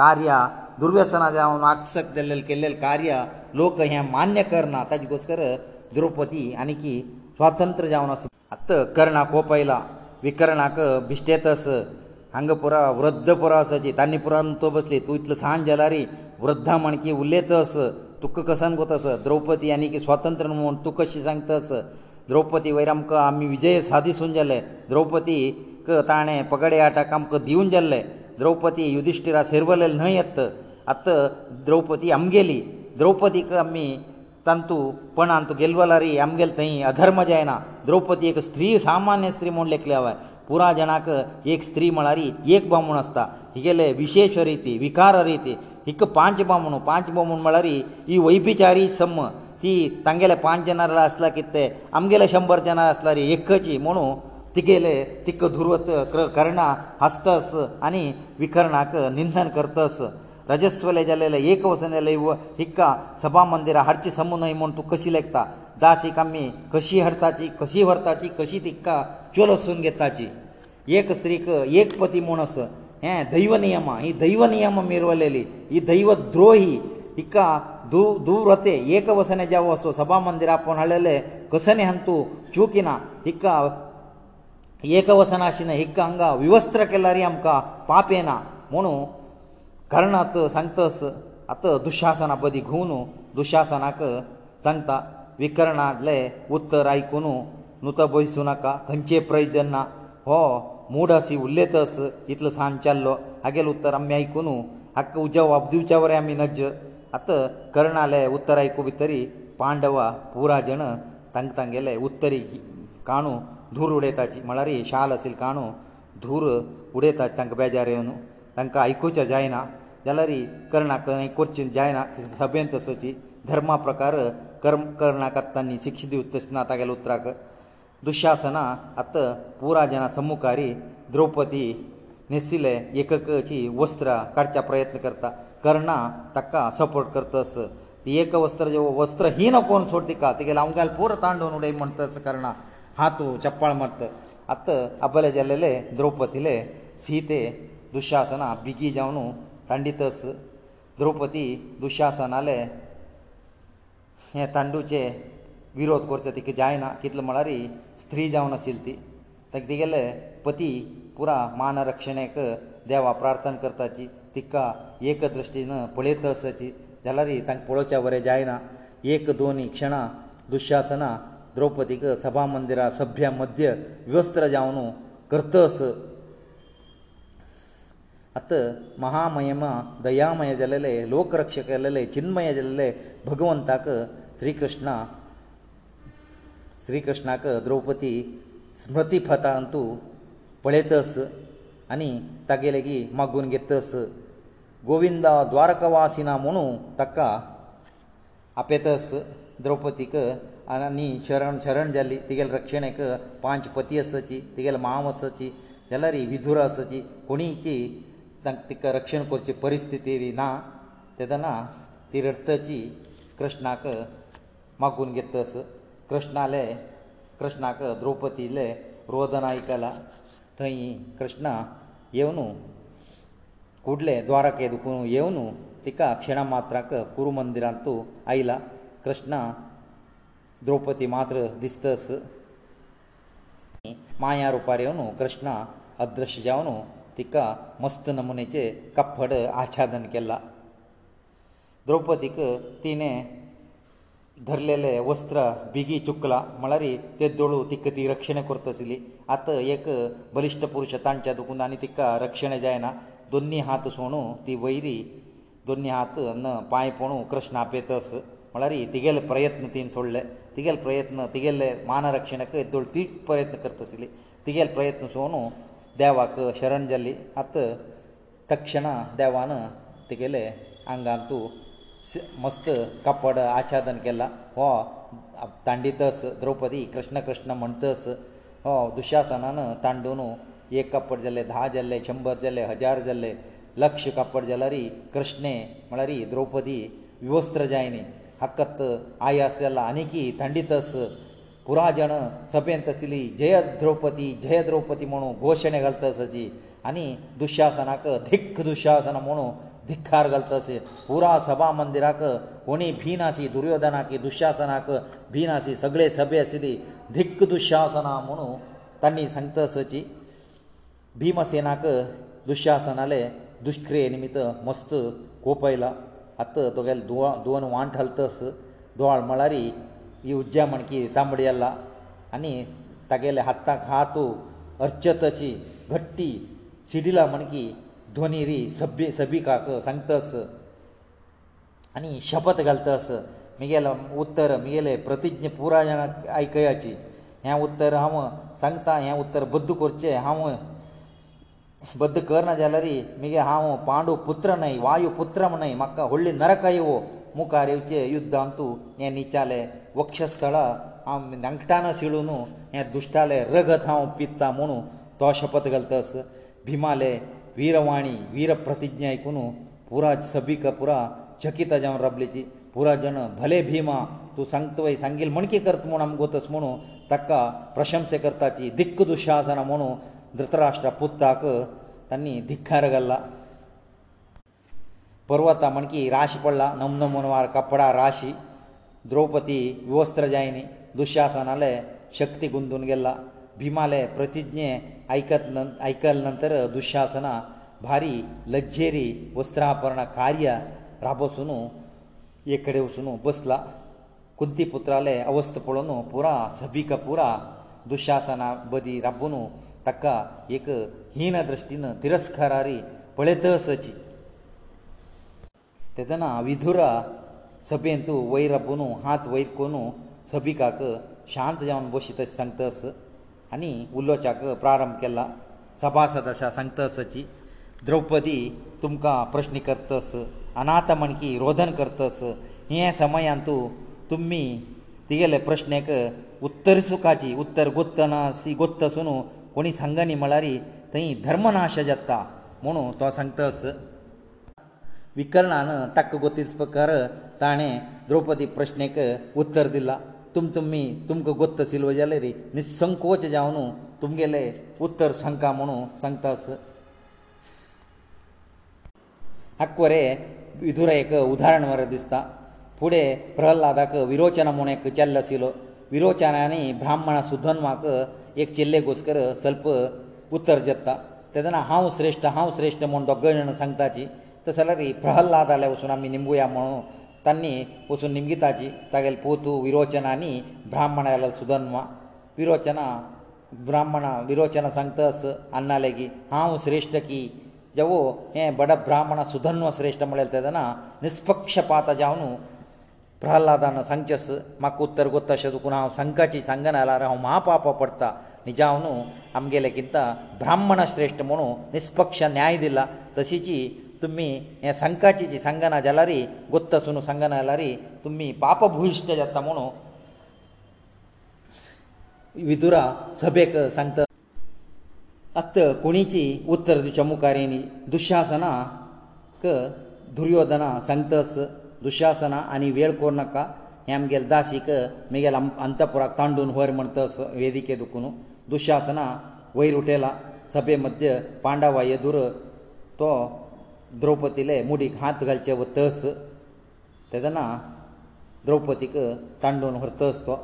कार्य दुर्व्यसना जावन आक्षेप केल्लेले केल्लेले कार्य लोक हें मान्य करना ताजे गोश्टर द्रौपदी आनीक स्वातंत्र जावन आसा आत कर्णा कोपयला विकर्णाक बिश्टेतस हांगा पुरा वृद्ध पुरो आसाची तांणी पुरा तो बसली तूं इतलो सांज जाल्यार वृद्धा म्हण की उलयतस तुका कसान कोतस द्रौपदी आनीक स्वातंत्र म्हूण तूं कशी सांगतस द्रौपदी वयर आमकां आमी विजय सादी सून जाले द्रौपदीक ताणें पगडे आटाक आमकां दिवन जाल्लें द्रौपदी युधिष्टिरास हिरवले न्हय यत्त आत्त द्रौपदी आमगेली द्रौपदीक आमी तंतू पणान तूं गेलवला रे आमगेल थंय अधर्म जायना द्रौपदी एक स्त्री सामान्य स्त्री म्हूण लेखली हांवें पुराय जाणांक एक स्त्री म्हळ्यार एक बामूण आसता हिगेले विशेश रिती विकार रिती हिक पांच बामूण पांच बामूण म्हळ्यार ही वैभिचारी सम ती तांगेले पांच जनार आसला कितें ते आमगेले शंबर जनार आसला रे एकची म्हणून तिगेले तिक धुर्वत कर्णा हस्तस आनी विकर्णाक निंदन करतस रजस्वले जालेले एक वसन जाले हिक्का सभा मंदिरा हाडची समू न्हय म्हूण तूं कशी लेखता दाशीक आमी कशी हरताची कशी व्हरताची कशी तिका चोलसून घेताची एक स्त्रीक एक पती म्हूण आस हे दैव नियमां ही दैव नियमां मिरवलेली ही दैव द्रोही हिका दू दूव्रते एक वसने जावं असो सभा मंदिरा पूण हाडलेले कसने हांतू चुकिना हिका एक वसना आशिना एक हांगा विवस्त्र केल्यार आमकां पाप येना म्हुणू कर्णांत सांगतस आतां दुशासना पदी घुंवन दुशासनाक सांगता विकर्णांतले उत्तर आयकून नुत बैसूं नाका खंयचे प्रयजन ना हो मूड अशी उरलेतस इतलो सांग चल्लो हागेलो उत्तर आमी आयकून हाक उज्या वाबदिवच्या वरें आमी नज्ज आतां कर्णाले उत्तर आयकू भितरी पांडवा पुरा जण तांकां तांगेले उत्तरी काणू धूर उडयताची म्हळ्यार ही शाल आशिल्ली काणू धूर उडयता तांकां बेजार येवन तांकां आयकुचें जायना जाल्यार ही कर्णाक करचें जायना सभेन तसोची धर्मा प्रकार कर्म कर्णाक आतां शिक्षा दिवं तशें ना तागेल्या उतराक दुशासना आतां पुरा जेन्ना सम्मुखारी द्रौपदी न्हेसिले एककची वस्त्रां काडच्या प्रयत्न करता कर्णा ताका सपोर्ट करतस ती एक वस्त्र जे वस्त्र ही नकोन सोड तिका तेगेले हांव गेल पुरो तांडोवन उडय म्हणटा कर्णा ಹಾತು ಚಪ್ಪಾಳ ಮರ್ತ ಅತ್ತ ಅಬಲೆ ಜಲ್ಲೆಲೆ ದ್ರೌಪದಿಲೆ ಸೀತೆ ದುಶಾಸನ ಬಿಗಿ ಜಾವನು ತಂಡಿತಸ್ ದ್ರೌಪದಿ ದುಶಾಸನಾಲೆ ಹೇ ತಂಡುಚೆ ವಿರೋಧ ಕೊರ್ಚ ತಿಕ್ಕ ಜಾಯನ ಕಿತ್ಲ ಮಳಾರಿ ಸ್ತ್ರೀ ಜಾವನ ಸಿಲ್ತಿ ತಗ್ ದಿಗೆಲೆ ಪತಿ ಪುರ ಮಾನ ರಕ್ಷಣೆಕ ದೇವ ಪ್ರಾರ್ಥನೆ ಕರ್ತಾಚಿ ತಿಕ್ಕ ಏಕದೃಷ್ಟಿನ ಪೊಳೆತಸಚಿ ಜಲರಿ ತಂಗ ಪೊಳೋಚ ಬರೆ ಜಾಯನ ಏಕ ದೋನಿ ಕ್ಷಣ ದುಶಾಸನ द्रौपदीक सभा मंदिरा सभ्य मध्य विवस्त्र जावन करतस आत महामयमा दयामय जालेले लोकरक्ष केलेले चिन्मय जाल्ले भगवंताक श्री कृष्ण श्री कृष्णाक द्रौपदी स्मृतीपथांत पळयतस आनी तागे लेगीत मागून घेतस गोविंदा द्वारकवासिना म्हणू ताका आपेतस द्रौपदीक आनी न्ही शरण शरण जाल्ली तिगेले रक्षणेक पांच पती आसाची तिगेले मांव आसाची जाल्यार ही विधूर आसाची कोणीची तिका रक्षण करची परिस्थिती ना तेदना ती रथाची कृष्णाक मागून घेतस कृष्णाले कृष्णाक द्रौपदीले रोदन आयकला थंय कृष्ण येवन कुडले द्वारकेदुकून येवन तिका क्षणा मात्राक कुरू मंदिरांतू आयला कृष्णा द्रौपदी मात्र दिसतस माया रुपार येवन कृष्णा अदृश्य जावन तिका मस्त नमुनेचे कप्पड आच्छादन केला द्रौपदीक तिणें धरलेले वस्त्र बिगी चुकला म्हळ्यार ते दळू तिका ती रक्षण करतासली आतां एक बलिश्ट पुरुश तांच्या दुखून आनी तिका रक्षण जायना दोनी हात सोणू ती वयरी दोनी हात न पांय पळोवं कृष्णा पेतस ಮಳರಿ ತಿಗಳ ಪ್ರಯತ್ನತೀಯೆ ಸೊಲ್ಲೆ ತಿಗಳ ಪ್ರಯತ್ನ ತಿಗಳೇ ಮಾನರಕ್ಷಣಕ್ಕೆ ಎತ್ತುಳ್ತಿ ಪ್ರಯತ್ನ ಕರ್ತಸಲಿ ತಿಗಳ ಪ್ರಯತ್ನ ಸೋನು ದೇವಕ ಶರಣಜಲ್ಲಿ ಅತ ಕಕ್ಷನ ದೇವಾನ ತಿಗಳೇ ಅಂಗಂತು ಮಸ್ತಕ ಕಪಡ ಆಚাদন ಕೆಲ್ಲ ಓ ತಂಡಿದ ದ್ರೌಪದಿ ಕೃಷ್ಣ ಕೃಷ್ಣ म्हणತەس ಓ ದುಶಾಸನನ ತಂಡೋನು ಏಕ ಕಪಡ ಜಲ್ಲೆ 10 ಜಲ್ಲೆ 100 ಜಲ್ಲೆ 1000 ಜಲ್ಲೆ ಲಕ್ಷ ಕಪಡ ಜಲರಿ ಕೃಷ್ಣೆ ಮಳರಿ ದ್ರೌಪದಿ ವಿವಸ್ತ್ರ ಜಾಯಿನೆ ಹಕ್ಕತ್ ಆಯಾಸ ಎಲ್ಲ ಅನಿಕಿ ತಂಡಿತಸ್ ಪುರಾಜನ ಸಭೆಯಂತ ಸಿಲಿ ಜಯ ದ್ರೌಪದಿ ಜಯ ದ್ರೌಪದಿ ಮನು ಘೋಷಣೆ ಗಲ್ತಸಜಿ ಅನಿ ದುಶ್ಯಾಸನಕ ಧಿಕ್ ದುಶ್ಯಾಸನ ಮನು ಧಿಕ್ಕಾರ ಗಲ್ತಸ ಪುರಾ ಸಭಾ ಮಂದಿರಕ ಕೋಣಿ ಭೀನಾಸಿ ದುರ್ಯೋಧನಕಿ ದುಶ್ಯಾಸನಕ ಭೀನಾಸಿ ಸಗಳೆ ಸಭೆ ಸಿಲಿ ಧಿಕ್ ದುಶ್ಯಾಸನ ಮನು ತನ್ನಿ ಸಂತಸಜಿ ಭೀಮಸೇನಕ ದುಶ್ಯಾಸನಲೆ ದುಷ್ಕ್ರಿಯೆ ನಿಮಿತ್ತ ಮಸ್ತ್ ಕೋಪೈಲಾ आतां तुगेले दुवो दोन वांट हालतस दोळ म्हळ्यार ही उज्ज्या माणकी तांबडी आसला आनी तागेले हाताक हात अर्चताची घट्टी शिडिला माणकी ध्वनी री सभ्य सभिकाक सांगतस आनी शपत घालतस मुगेलो उत्तर मुगेले प्रतिज्ञ पुराय आयकयाची हें उत्तर हांव सांगतां हें उत्तर बद्द करचें हांव बद्द करना जाल्यार मगे हांव पांडू पुत्र न्हय वायू पुत्र म्हणय म्हाका व्हडली नरक येवो मुखार येवचे युध्दांत तूं हें निचाले वक्षस्थळ हांव नंकटान शिळून हें दुश्टाले रगत हांव पित्ता म्हुणू तो शपथ घालतस भिमाले वीरवाणी वीर प्रतिज्ञा आयकून पुरा सभीक पुरा चकिता जावन रबलेची पुरा जण भले भिमा तूं सांगतवय सांगील म्हण कितें करता म्हूण आमकां वतस म्हुणू ताका प्रशंसा करताची दिक्क दुशासन म्हुणू धृतराष्ट्रा पुत्ताक तांणी धिक्कार घाल्ला पर्वता म्हणकी राशी पडला नमनो मनवार कपडा राशी द्रौपदी विवस्त्र जायनी दुशासनाले शक्ती गुंतून गेल्ला भिमाले प्रतिज्ञे आयकत आयकल नंतर दुशासना भारी लज्जेरी वस्त्रापर्ण कार्य राबसून एक कडे वचून बसला कुंती पुत्राले अवस्थ पळोवन पुरा सभीक पुरा दुशासना बदी राबून ताका एक हीन दृश्टीन तिरस्कारारी पळयतसची तेदना विधुरा सभेंत वयर आपोवन हात वयर कोन सभिकाक शांत जावन बशी तशें सांगतस आनी उलोवच्याक प्रारंभ केला सभासद अशा सांगतसची द्रौपदी तुमकां प्रश्न करतस अनाथ मणकी रोधन करतस हे समयांत तुमी तिगेले प्रश्नेक उत्तर सुखाची उत्तर गोत्त ना गोत्त सुनू कोणी सांगनी म्हळ्यार थंय धर्मनाश जाता म्हणू तो सांगतस विकर्णान ताका गोतीस प्रकार ताणें द्रौपदी प्रश्नेक उत्तर दिलां तुम तुमी तुमकां गोत्त सिलव जाल्यार निसंकोच जावन तुमगेले उत्तर सांगता म्हणू सांगतास आकोरे विधुरायेक उदाहरण मरे दिसता फुडें प्रहलादाक विरोचन म्हूण एक चल्लो आशिल्लो विरोचनांनी ब्राह्मण सुधन्वाक एक चिल्ले घुसकर सल्प उत्तर जत्ता तेदना हांव श्रेश्ठ हांव श्रेश्ठ म्हूण दोगय जाणां सांगताची तस जाल्यार प्रहल्लाद आले वचून आमी निंबुया म्हणून तांणी वचून निमगिताची तागेले पोतू विरोचना आनी ब्राह्मण आयलो सुधन्मा विरोचना ब्राह्मणा विरोचना सांगतास अन्ना लेगीत हांव श्रेश्ठ की जवो हें बड ब्राह्मण सुधन्व श्रेश्ठ म्हळ्यार तेदना निस्पक्षपात जावन प्रहलादान सांगचेस म्हाका उत्तर कोत्ता अशें दुखून हांव सांगाची सांगना जाल्यार हांव महापाप पडटा निजाव न्हू आमगेले किंता ब्राह्मण श्रेश्ठ म्हणून निस्पक्ष न्याय दिला तशीची तुमी हे सांगाची जी सांगना जाल्यारय गोत्त सुन सांगना जाल्यारय तुमी पापभुयिश्ट जाता म्हणू विदुरा सभेक सांगता आत्त कोणीची उत्तर दिवच्या मुखारी दुशासना क दुर्योधना सांगतस दुशासना आनी वेळ कोर नाका हें आमगेलें दासीक म्हगेल अंतपुराक तांडून व्हर म्हण तस वेदिके दुखून दुशासना वयर उठयला सभे मध्य पांडवा येदूर तो द्रौपदीले मुडीक हात घालचे व तस तेदना द्रौपदीक तांडून व्हर तस तो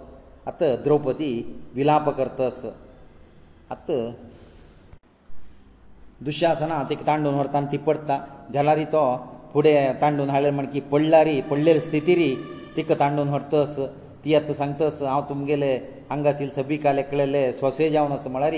आत द्रौपदी विलाप करतस आत दुशासना तिका तांडून व्हरता आनी ती पडटा जाल्यार तो फुडें तांडून हाडलें म्हण की पडला री पडलेली स्थिती री तिका तांडून व्हरतस ती आतां सांगतस हांव तुमगेले हांगासील सबी काल एकलेले स्वसे जावन आस म्हळ्यार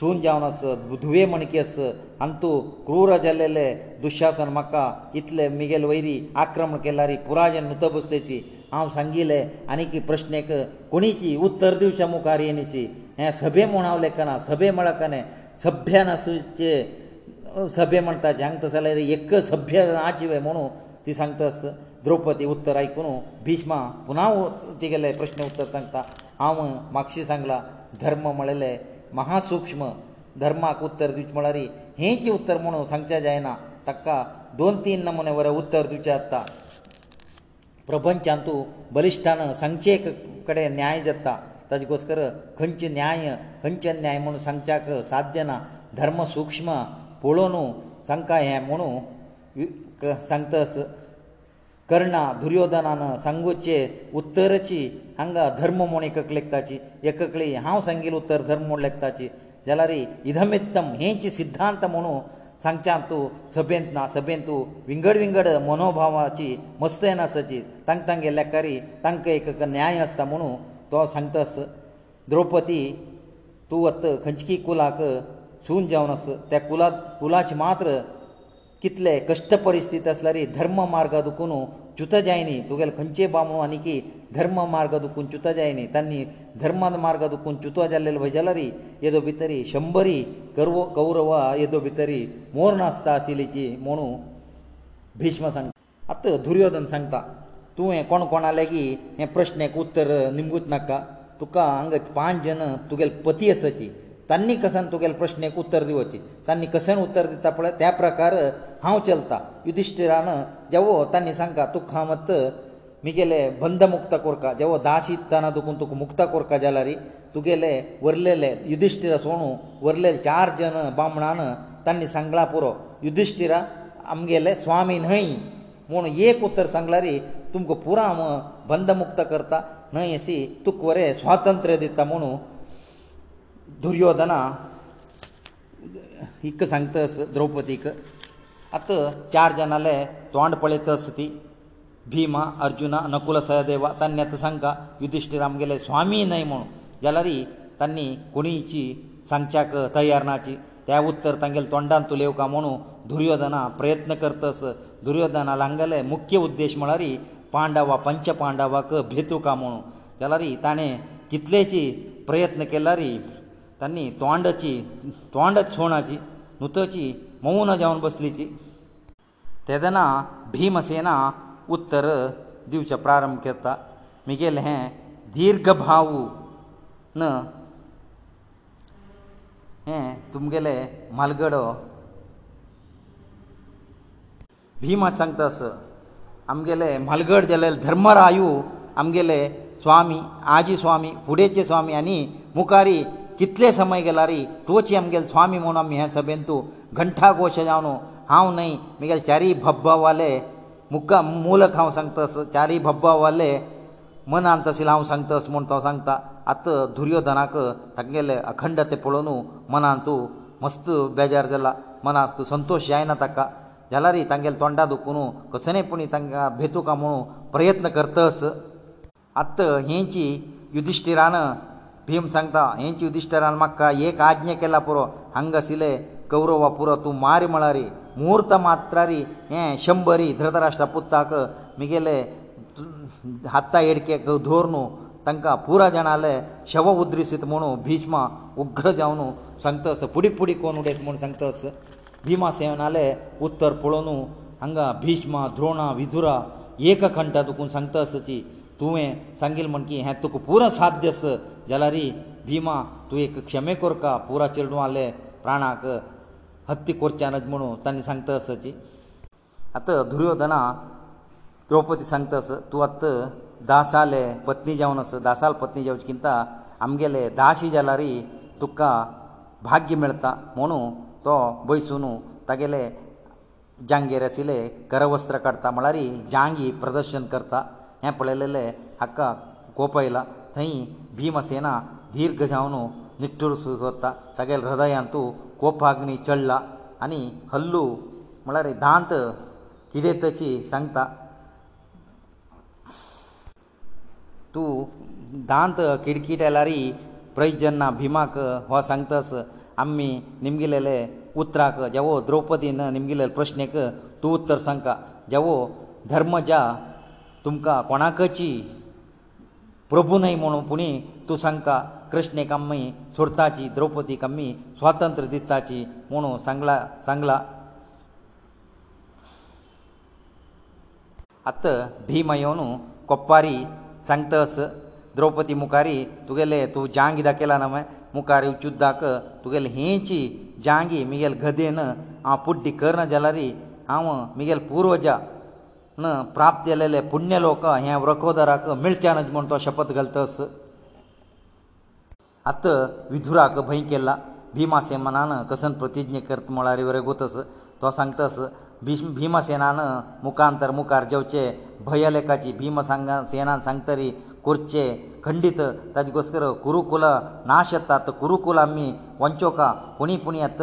सून जावन आस धुवे म्हणकी आस आंतू क्रूर जाल्लेले दुशासन म्हाका इतले मिगेल वयरी आक्रमण केला री पुराय जन नुतबस्तेची हांव सांगिले आनीक प्रश्नेक कोणीची उत्तर दिवचे मुखार येनीची हे सभे म्हूण हांव लेखना सभे म्हळ्यार कने सभ्यान आसूचे सभ्य म्हणटा जे हांगा तसो जाल्यार एक सभ्य नाचिवे म्हणू ती सांगता आस द्रौपदी उत्तर आयकून भिष्मा पुना तिगेले प्रश्न उत्तर सांगता हांव मागशी सांगला धर्म म्हणले महासूक्ष्म धर्माक उत्तर दिवचे म्हळ्यार हेंच उत्तर म्हणून सांगचें जायना ताका दोन तीन नमुने वरां उत्तर दिवचें आसता प्रपंचांत तूं बलिश्टान सांगचे कडेन न्याय जाता ताजे गोसकर खंयचे न्याय खंयचे न्याय म्हणून सांगच्याक साध्य ना धर्म सूक्ष्म पळोवन सांगता हें म्हणू सांगतास कर्णा दुर्योधनान सांगोचे उत्तरची हांगा धर्म म्हूण एकक लेखताची एककळी हांव सांगिल्लें उत्तर धर्म म्हूण लेखताची जाल्यार इधमित्तम हेंची सिध्दांत म्हणू सांगच्यान तूं सभेंत ना सभेंत तूं विंगड विंगड मनोभावाची मस्तय नासाची तांकां तांगे लेखारी तांकां एक न्याय आसता म्हणू तो सांगतास द्रौपदी तूं वत खंचकी कुलाक सून जावन आस त्या कुला कुलाची मात्र कितले कश्ट परिस्थिती आसल्यारय धर्म मार्ग दुखून च्युत जायनी तुगेले खंयचे बामू आनी की धर्म मार्ग दुखून च्युत जायनी तांणी धर्म मार्ग दुखून च्युत जाल्लेले भजलरी येदो भितरी शंबरी गर्व गौरव येदो भितरी मोर नासता आशिल्लीची म्हणू भिष्म सांग आतां दुर्योधन सांगता तुवें कोण कोणाले की हे प्रश्नाक उत्तर निमगूच नाका तुका हांगा पांच जन तुगेले पती आसाची तांणी कसन तुगेले प्रश्नेक उत्तर दिवची तांणी कसन उत्तर दिता पळय त्या प्रकार हांव चलतां युधिश्टिरान जेवो तांणी सांगता तुका हांव मत मुगेले बंद मुक्त कोरका जेवो दासितना दुखून तुका मुक्त कोरका जाल्यार तुगेले वरलेले युधिश्टिरा सोणू वरलेले चार जन बामणान तांणी सांगला पुरो युधिश्टिरा आमगेले स्वामी न्हय म्हूण एक उत्तर सांगला रे तुमकां पुरो हांव बंद मुक्त करता न्हय अशी तुक वरें स्वातंत्र्य दिता म्हणून दुर्योधना इक सांगतस द्रौपदीक आत चार जाण आले तोंड पळयतस ती भीम अर्जुना नकुल सहदेव तांणी आतां सांगता युधिश्टीर आमगेले स्वामी न्हय म्हूण जाल्यार तांणी कोणीची सांगच्याक तयार नाची त्या उत्तर तांगेले तोंडान तुलेव का म्हणू दुर्योधना प्रयत्न करतस दुर्योधना हांगले मुख्य उद्देश म्हळ्यार पांडवा पंच पांडवाक भेतू का म्हणू जाल्यार ताणें कितलेशी प्रयत्न केल्यार तांणी तोंडाची तोंडाची सोणाची नुतची मौन जावन बसलीची तेदना भिमसेना उत्तर दिवचे प्रारंभ करता मिगेल हे दीर्घ भाव न हे तुमगेले मालगडो भिमा सांगता अस आमगेले मालगड जाले धर्मरायू आमगेले स्वामी आजी स्वामी फुडेचे स्वामी आनी मुखारी कितले समय गेला रे तोची आमगेले स्वामी म्हूण आमी हे सभेन तूं घंटा कोश जावन हांव न्हय म्हगेले चारी भब्बावाले मुखा मुलक हांव सांगता चारी भब्बावाले मनांत आशिल्लो हांव सांगतास म्हूण तो सांगता आतां दुर्योधनाक तांगेले अखंड ते पळोवन मनांत तूं मस्त बेजार जाला मनांत संतोश जायना ताका जाला रे तांगेले तोंडा दुखून कसनेपणी तांकां भेतुका म्हूण प्रयत्न करतास आतां हेंची युधिश्टिरान भीम सांगता हेंची युधिश्टरान म्हाका एक आज्ञा केला पुरो हांगासिले कौरवा पुरो तूं मारी म्हळारी मुहूर्त मात्रारी हे शंबरी धृतराष्ट्रा पुत्ताक मुगेले हत्ता येडकेक धोर न्हू तांकां पुरा जाणाले शव उद्रिसीत म्हणू भिश्म उग्र जावन संतस पुडी पुडी कोण उडयत म्हूण संतस भिमासेनाले उत्तर पळोवन हांगा भिश्म द्रोणा विधुरा एक खंठ दुखून संतसची तुवें सांगिल् म्हण की हें तुका पुरो साध्य आस जाल्यार भिमा तूं एक क्षमे कोरका पुरा चेडूं आले प्राणाक हत्ती कोरचे नज म्हणून तांणी सांगता आसाची आतां दुर्योधना द्रौपदी सांगता आस तूं आतां दासाले पत्नी जावन आस दासाल पत्नी जावची चिंता आमगेले दाशी जाल्यार तुका भाग्य मेळता म्हणून तो बैसून तागेले जांगेर आशिल्ले करवस्त्र काडटा म्हळ्यार जांगी प्रदर्शन करता हे पळयलेले हाका कोप आयला थंय भिमसेना दीर्घ जावन निट्टूर सोदता तागेल हृदयांतू कोपाग्नी चडला आनी हल्लू म्हळ्यार दांत किडे तची सांगता तूं दांत किडकिटेलारी प्रयजन्ना भिमाक हो सांगतास आमी निमगिलेले उतराक जेवो द्रौपदीन निमगिलेले प्रश्नेक तूं उत्तर सांगता जेवो धर्म ज्या तुमकां कोणाकची प्रभू न्हय म्हणून पुणी तूं सांगता कृष्णेक आमी सोडताची द्रौपदीक आमी स्वातंत्र दिताची म्हणून सांगला सांगला आत भीम येवन कोप्पारी सांगतस द्रौपदी मुखारी तुगेले तूं जांगी दाखयला न्हय मुखार युद्धाक तुगेले हेची जांगी मुगेल गदेन हांव पुड्डी करना जाल्यार हांव मुगेल पुर्वजा प्राप्त केलेले पुण्य लोक हे व्रकोदराक मेळचे नज म्हण तो शपत घालतस आत विधुराक भंय केला भिमासेमनान कसन प्रतिज्ञ करत म्हळ्यार रघुतस तो सांगतस भिश भिमसेनान मुखांतर मुखार जेवचे भयलेखाची भिमसेनान सांगतरी कुरचे खंडीत ताजे गोस्कर कुरुकुल नाश येतात कुरुकुल आमी वंचोका पुणी पुणी येत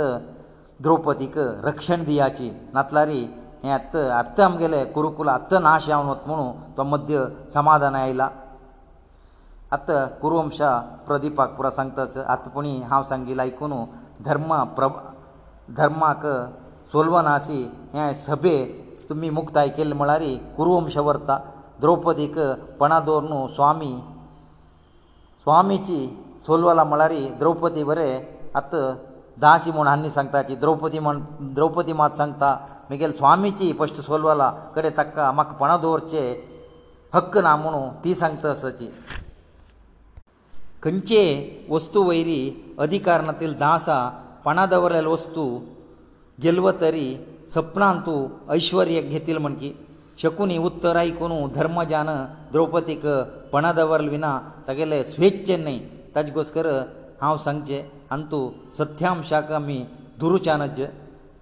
द्रौपदीक रक्षण दियाची नातलारी हें आत्त आत्त आमगेलें कुरुकूल आत्त नाश जावन वता म्हणून तो मध्य समाधान आयला आत्त कुरुवंशा प्रदिपाक पुरो सांगताच आत्तपणी हांव सांगिल्लें आयकून धर्म प्रभ धर्माक सोलवनासी हे सभे तुमी मुक्ताय केल्ले म्हळ्यार कुरुवंश व्हरता द्रौपदीक पणा दवरून स्वामी स्वामीची सोलवला म्हळ्यार द्रौपदी बरें आत्त दाशी म्हूण हांणी सांगताची द्रौपदी म्हण द्रौपदी मात सांगता मुगेल स्वामीची पश्ट सोलवाला कडेन ताका म्हाका पणां दवरचे हक्क ना म्हुणू ती सांगता असाची खंयचे वस्तू वयरी अधिकारणातील दासा पणां दवरलेले वस्तू गेल्व तरी सपनांत तूं ऐश्वर्य घेतील म्हणकी शकुनी उत्तर आयकून धर्मजान द्रौपदीक पणां दवरले विना तागेले स्वेच्छेन न्हय ताजे घोस्कर हांव सांगचें ಅಂತು ಸತ್ಯಾಂಶಕ ಮಿ ದುರುಚಾನಜ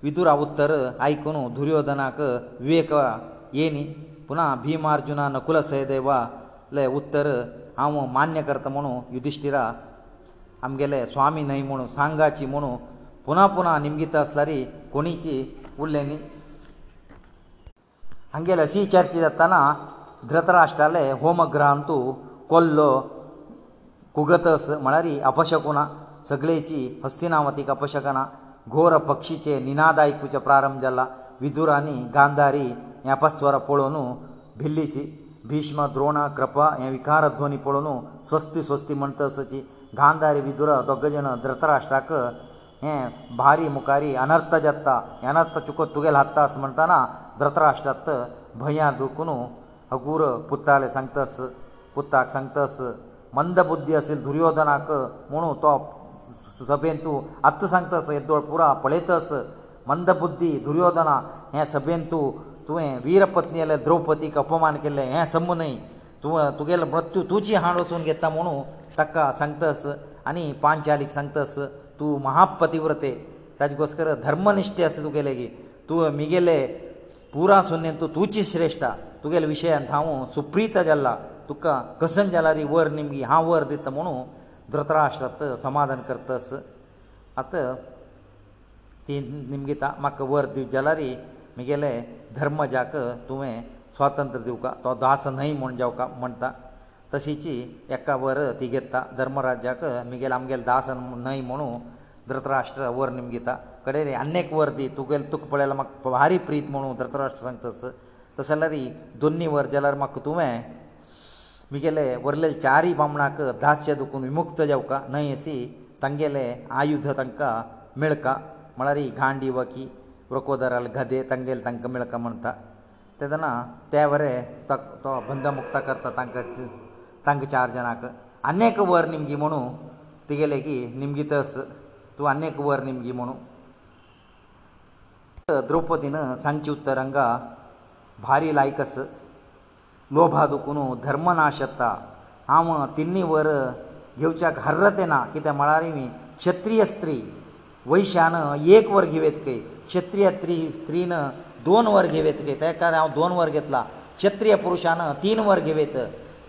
ವಿದುರ ಉತ್ತರ ಐಕನು ದುರ್ಯೋಧನಕ ವಿವೇಕ ಏನಿ ಪುನಃ ಭೀಮಾರ್ಜುನ ನಕುಲ ಸಹದೇವ ಲೆ ಉತ್ತರ ಆಮ ಮಾನ್ಯ ಕರ್ತ ಮನು ಯುಧಿಷ್ಠಿರ ಅಮ್ಗೆಲೆ ಸ್ವಾಮಿ ನೈ ಮನು ಸಾಂಗಾಚಿ ಮನು ಪುನಃ ಪುನಃ ನಿಮ್ಗಿತ ಸ್ಲರಿ ಕೊಣಿಚಿ ಉಳ್ಳೆನಿ ಹಂಗೆಲೆ ಸಿ ಚರ್ಚಿದ ತನ ಧೃತರಾಷ್ಟ್ರಲೆ ಹೋಮಗ್ರಹಂತು ಕೊಲ್ಲೋ ಕುಗತಸ್ ಮಳರಿ ಅಪಶಕುನ सगळेची हस्तिनावती कपशकना घोर पक्षीचे निनाद आयकुचे प्रारंभ जाला विदूर आनी गांधारी हे अपस्वर पळोवन भिल्लीची भीष्म द्रोण कृपा हे विकार ध्वनी पळोवन स्वस्ती स्वस्ती म्हणटसची गांधारी विदूर दोग जण धृतराष्ट्राक हे भारी मुखारी अनर्थ जाता हे अनर्थ चुको तुगेल हाडटा असो म्हणटना धृतराष्ट्रात भंया दुखून अगूर पुताले सांगतस पुताक सांगतस मंद बुद्धी आशिल्ल दुर्योधनाक म्हणू तो सभेन तूं आत्तां सांगतास हे दोळ पुरो पळयतास मंद बुद्धी दुर्योधना हे सभेन तूं तुवें वीरपत्नी आयल्या द्रौपदीक अपमान केले हे सम न्हय तूं तुगेलो मृत्यू तुजी हाड वचून घेता म्हणू ताका सांगतास आनी पांचालीक सांगतास तूं महापतिव्रते ताजे घोस्कर धर्मनिश्ठे आसा तुगेले गी तूं म्हगेले पुरा सुन्य तूं तुजी श्रेश्ठा तुगेले विशयांत हांव सुप्रीत जाल्ला तुका कसन जाला रे वर निमगी हांव वर दिता म्हणू धृतराष्ट्रात समाधान करतस आतां ती निमगिता म्हाका वर दिवचे जाल्यार म्हगेले धर्म जाक तुवें स्वातंत्र दिवका तो दास न्हय म्हूण जावका म्हणटा तशीची एका वर ती घेता धर्मराज्याक म्हगेले आमगेले दास न्हय म्हणू धृतराष्ट्र वर निमगिता कडेन अनेक वर दी तुगेले तुका पळयल्यार म्हाका भारी प्रीत म्हणू धृतराष्ट्र सांगता तस तशें जाल्यार दोनी वर जाल्यार म्हाका तुवें म्हगेले वरले चारी बामणाक दासचे दुखून विमुक्त जावका न्हय अशी तांगेले आयुद तांकां मेळका म्हळ्यार ही गांडी वकी रोकोदराल गदे तांगेले तांकां मेळका म्हणटा तेदना ते वरे तो बंद मुक्त करता तांकां तांकां चार जाणांक अनेक वर निमगी म्हणू तिगेले की निमगी तस तूं अनेक वर निमगी म्हणू द्रौपदीन सांगचे उत्तर हांगा भारी लायकस लोभा दुखून धर्म नाशता हांव तिन्नी वर घेवच्याक हर्रत येना कित्या म्हळ्यार क्षत्रीय स्त्री वैश्यान एक वर घेवत कय क्षत्रीय स्त्री स्त्रीन दोन वर घेवत कय त्या कारण हांव दोन वर घेतला क्षत्रीय पुरुशान तीन वर घेवत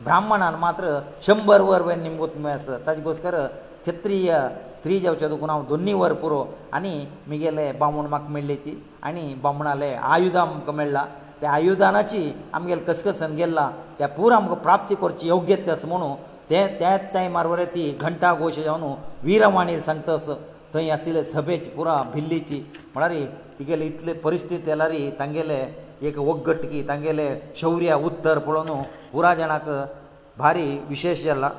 ब्राह्मणान मात्र शंबर वर वेन निमगूत मेस ताजे घोसकर क्षत्रीय स्त्री जावच्या दुखून हांव दोनी वर पुरो आनी म्हगेले बामूण म्हाका मेळ्ळी ती आनी बामणाले आयुदां म्हाका मेळ्ळां त्या आयुदानाची आमगेले कसकसन गेल्ला त्या पुरो आमकां प्राप्ती करची योग्य ते आसा म्हणून तें त्याच टायमार वरे ती घंटा घोष जावन वीरवाणी सांगता असो थंय आशिल्ले सभेची पुरा भिल्लीची म्हळ्यार तिगेले इतले परिस्थिती येल्यार तांगेले एक वगट की तांगेले शौर्य उत्तर पळोवन पुराय जाणांक भारी विशेश जाला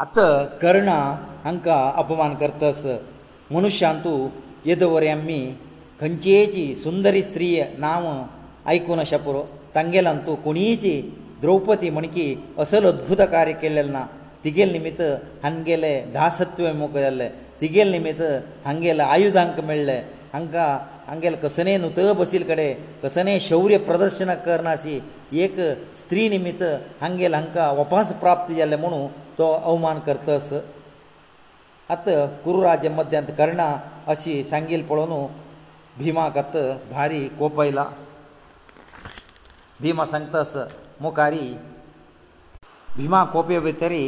आतां कर्णा हांकां अपमान करतास मनुश्यान तूं ಯेदವರ ಅಮ್ಮಿ ಕಂ지에ಚಿ ಸುಂದರಿ ಸ್ತ್ರೀಯಾ ನಾಮ ಐಕೋನಶಪುರು ತಂಗೇಲಂತು ಕುನೀಚಿ ದ್ರೌಪತಿ ಮಣಕಿ ಅಸಲ ಅದ್ಭುತ ಕಾರ್ಯ ಕೆಲ್ಲಲ್ನಾ ತಿಗೇಲ್ ನಿಮಿತೆ ಹಂಗೆಲೆ ದಾಸತ್ವೇ ಮುಕಯಲೆ ತಿಗೇಲ್ ನಿಮಿತೆ ಹಂಗೆಲೆ ಆಯುಧಾಂಕ ಮೇಲ್ಲೆ ಅಂಕ ಹಂಗೆಲ ಕಸನೇನು ತಬಸಿಲ್ ಕಡೆ ಕಸನೇ ಶೌರ್ಯ ಪ್ರದರ್ಶನ ಕರ್ನಾಸಿ ಏಕ ಸ್ತ್ರೀ ನಿಮಿತೆ ಹಂಗೆಲ ಅಂಕ ವಾಪಸ್ ಪ್ರಾಪ್ತಿಯಲೆ ಮೊನು ತೋ ಅವಮಾನ ಕರ್ತಸ आत कुरुराज्य मद्यांत करना अशी सांगील पळोवन भिमाक आत भारी कोपयला भिमा सांगता अस मुखारी भिमा कोपये भितरी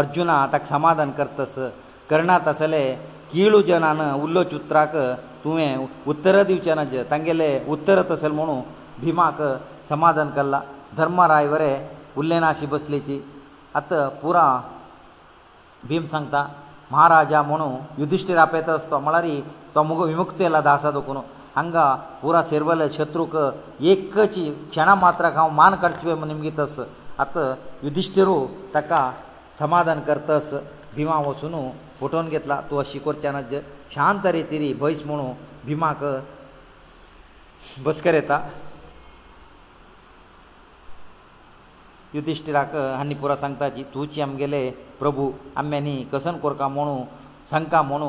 अर्जुना ताका समाधान करतास कर्णांत आसले किळू जनान उल्लो चुत्राक तुवें उत्तर दिवचें ना तांगेले उत्तरत आसले म्हणून भिमाक समाधान केल्ला धर्मराय बरें उल्लेना अशी बसलेची आतां पुरा भीम सांगता महाराजा म्हणू युधिश्टीर आपयता आसता म्हळ्यार तो मुगो विमुक्त येला दासा दोखून हांगा पुरा सेरवले शत्रूक एकच क्षणा मात्राक हांव मान काडचे निमगीत अस आतां युधिश्टीरू ताका समाधान करतास भिमा वचून फटोवन घेतला तूं अशी करच्यान शांत रे तिरी भयस म्हणू भिमाक बसकर येता युधिश्टिराक हांणी पुरो सांगता जी तुजी आमगेले प्रभू आम्यांनी कसन कोरका म्हणू सांगता म्हणू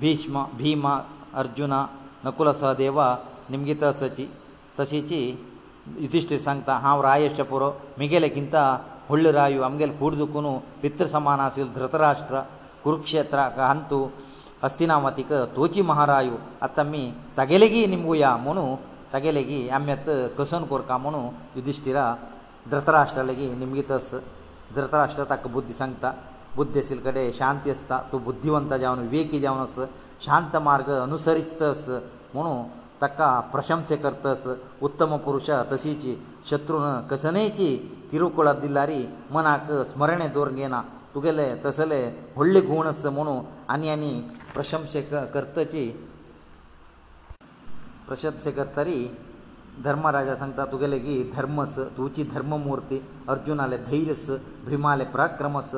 भिष्म भीम अर्जुना नकुल सहदेवा निमगे तसची तशीची युधिश्टीर सांगता हांव रायश्च पुरो मिगेले किंता व्हडलो रायू आमगेले फूड चुकून पित्र समान आशिल्लो धृतराष्ट्र कुरुक्षेत्राक हांतू हस्तिनावतीक तोची महारायू आतां आमी तागेलेगी निमगुया म्हणू तागेलेगी आम्यात कसन कोरका म्हणू युधिश्टिरा ಧೃತರಾಷ್ಟ್ರ ಲಗಿ ನಿಮಗೆ ತಸ ಧೃತರಾಷ್ಟ್ರ ತಕ್ಕ ಬುದ್ಧಿ ಸಂಗತ ಬುದ್ಧಿ ಸಿಲ್ ಕಡೆ ಶಾಂತಿ ಅಸ್ತ ತು ಬುದ್ಧಿವಂತ ಜಾವನ ವಿವೇಕಿ ಜಾವನ ಅಸ ಶಾಂತ ಮಾರ್ಗ ಅನುಸರಿಸ್ತ ಅಸ ಮನು ತಕ್ಕ ಪ್ರಶಂಸೆ ಕರ್ತ ಅಸ ಉತ್ತಮ ಪುರುಷ ತಸೀಚಿ ಶತ್ರುನ ಕಸನೇಚಿ ಕಿರುಕುಳ ದಿಲ್ಲಾರಿ ಮನಾಕ ಸ್ಮರಣೆ ದೋರ್ಗೇನ ತುಗೆಲೆ ತಸಲೆ ಒಳ್ಳೆ ಗುಣ ಅಸ ಮನು ಅನಿ ಅನಿ ಪ್ರಶಂಸೆ ಕರ್ತಚಿ ಪ್ರಶಂಸೆ ಕರ್ತರಿ धर्मराजा सांगता तुगेले की धर्मस तुजी धर्ममुर्ती अर्जुनाले धैर्यस भिमाले पराक्रमस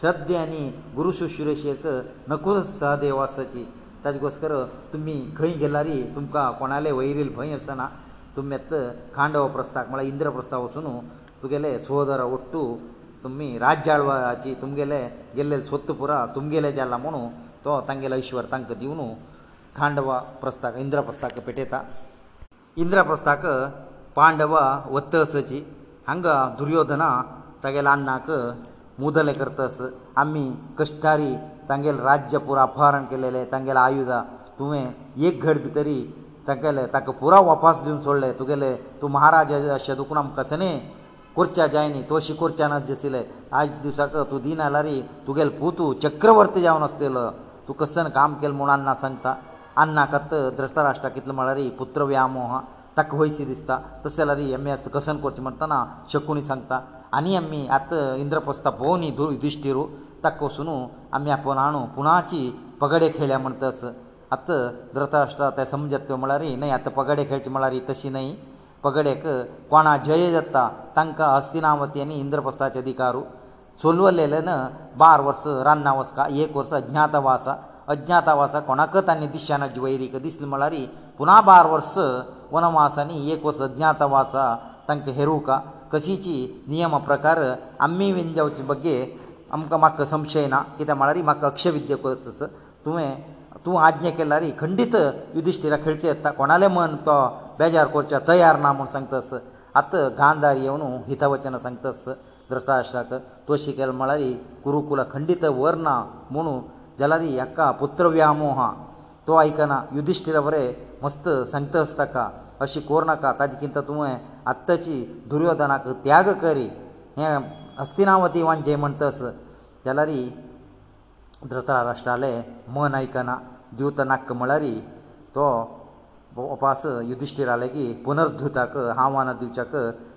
श्रद्धे आनी गुरु शुश्रुशेक नकुल सहदेवासाची ताजे गोसकर तुमी खंय गेल्यार तुमकां कोणाले वयरील भंय आसना तुमी आतां खांडव प्रस्ताक म्हळ्यार इंद्रप्रस्ताव वचून तुगेले सोदर ओट्टू तुमी राज्याळवाची तुमगेले गेल्ले सोत्त पुरा तुमगेले जाला म्हणून तो तांगेलो ईश्वर तांकां दिवन खांडव प्रस्ताक इंद्रप्रस्ताक पेटयता इंद्रप्रस्थाक पांडवां वतसची हांगा दुर्योधन तागेल्या अण्णाक मुदले करतस आमी कश्टारी तांगेले राज्य पुरो अपहरण केलेले तांगेले आयुधां तुवें एक घड भितरी तागेले ताका पुरो वापस दिवन सोडले तुगेले तूं महाराज अशें दुखून आमकां कसनी करचें जाय न्ही तोशी करचें ना जशिले आयज दिसाक तूं दिना जाल्यार तुगेले पुतू चक्रवर्ती जावन आसतलो तूं कसन काम केलें म्हूण अण्णा सांगता अन्नाकत ध्रष्टराष्ट्रा कितलो म्हळ्यार पुत्र व्यामोह ताका वयशी दिसता तशें जाल्यार एम एस कसन करचें म्हणटना शकुनी सांगता आनी आमी आतां इंद्रप्रस्ता भोवनी दु युधिश्टिरू ताका वचून आमी आपोवन आणू पुणाची पगडे खेळ्या म्हण तस आतां ध्रतराष्ट्रा ते समजत त्यो म्हळ्यार न्हय आतां पगडे खेळचे म्हळ्यार तशी न्हय पगडेक कोणा जय जाता तांकां हस्तिनावती आनी इंद्रप्रस्ताचे अधिकारू सोलवलेले न बार वर्स रान्नावस का एक वर्स अज्ञातवास अज्ञातावासा कोणाकच आनी दिसचें ना जिवैरीक दिसलें म्हळ्यार पुना बार वर्स वनवासांनी एक वर्स अज्ञातावासा तांकां हेरूं का कशीची नियमा प्रकार आमी बीन जावचे बगे आमकां म्हाका संशय ना कित्याक म्हळ्यार म्हाका अक्ष विद्या करतच तुवें तूं आज्ञा केल्यार खंडीत युधिश्टिरा खेळचें येता कोणाले मन तो बेजार करचो तयार ना म्हूण सांगतस आतां गांधार येवन हितवचनां सांगतस दृश्टाश्राक तोशी केले म्हळ्यार कुरुकुला खंडीत वर ना म्हुणू जाल्यार हाका पुत्र व्यामोह तो आयकना युधिश्टीर बरें मस्त संत आसताका अशी कोरनाका ताजे किंत तुवें आत्ताची दुर्योधनाक त्याग करी हें अस्तिनावती वांचे म्हणटस जाल्यार धृतराष्ट्राले मन आयकना द्युत नाक्क म्हळ्यार तो उपास युधिश्टीराले की पुनर्द्युताक आव्हान दिवच्याक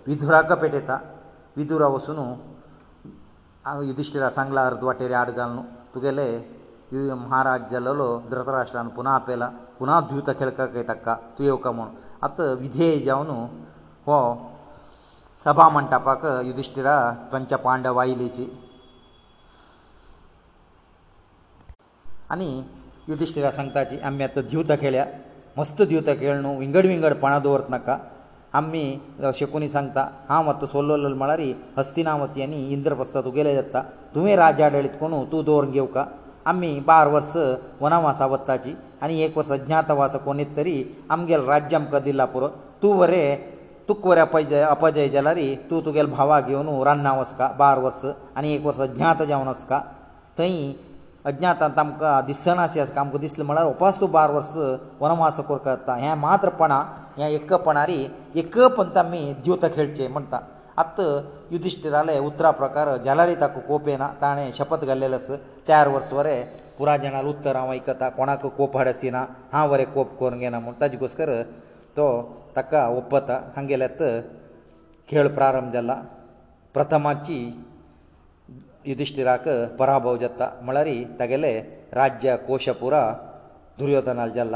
विधुराक पेटयता विधुरा वचून युधिश्टिरा सांगला अर्द वाटेर आड घाल न्हू तुगेले महाराज जाल्लो धृतराष्ट्रान पुना आपयला पुना द्युत खेळकाक ताका तूं येवका म्हूण आतां विधेय जावन हो सभा मंडपाक युधिश्टिरा पंच पांडव आयलीची आनी युधिश्टिरा सांगताची आमी आतां द्युत खेळ्या मस्त द्युत खेळ न्हू विंगड विंगड पणां दवरत नाका आमी शकुनी सांगता हांव आतां सोलोल म्हळ्यार हस्तिनावती आनी इंद्रप्रस्ता तुगेले जाता तुवें राज्य आडळीत कोण तूं दवरून घेवका आमी बार वर्स वनवासा वताची आनी एक वर्स अज्ञातवास कोणी तरी आमगेलें राज्य आमकां दिलां पुरो तूं बरें तुक वरे अपजय अपजय जाल्यार तूं तुगेले भावाक घेवन रान्ना वचका बार वर्स आनी एक वर्स अज्ञात जावन आसका थंय अज्ञातांत आमकां दिसनाशी आसता आमकां दिसलें म्हळ्यार उपास तूं बार वर्स वनवास करता हें मात्रपणा हें एकपणारी एकपंत आमी द्योत खेळचें म्हणटा आतां ಯುಧಿಷ್ಠಿರನೆ ಉತ್ತರ ಪ್ರಕಾರ ಜಲರಿ ತಕು ಕೋಪೇನ ತಾણે शपथ ಗಲ್ಲೆಲಸು ತಯಾರವರ್ಸವರೇ পুরা ಜನಲ್ ಉತ್ತರಾಯೈಕತಾ ಕೋಣಕ ಕೋಪಹಡಸಿನಾ ಆ ವರೆ ಕೋಪ ಕೊರಂಗೇನಾ ಅಂತಾಜಿಗೆಸ್ಕರ ತೋ ತಕ್ಕ ಒಪ್ಪತ ಹಂಗೆಲೆತ್ತು کھیل ಪ್ರಾರಂಭ ಜಲ್ಲ ಪ್ರಥಮಚಿ ಯುಧಿಷ್ಠಿರಕ ಪರಬೌಜತಾ ಮಳರಿ ತಗೆಲೆ ರಾಜ್ಯ ಕೋಶಪುರ ದುರ್ಯೋಧನ ಜಲ್ಲ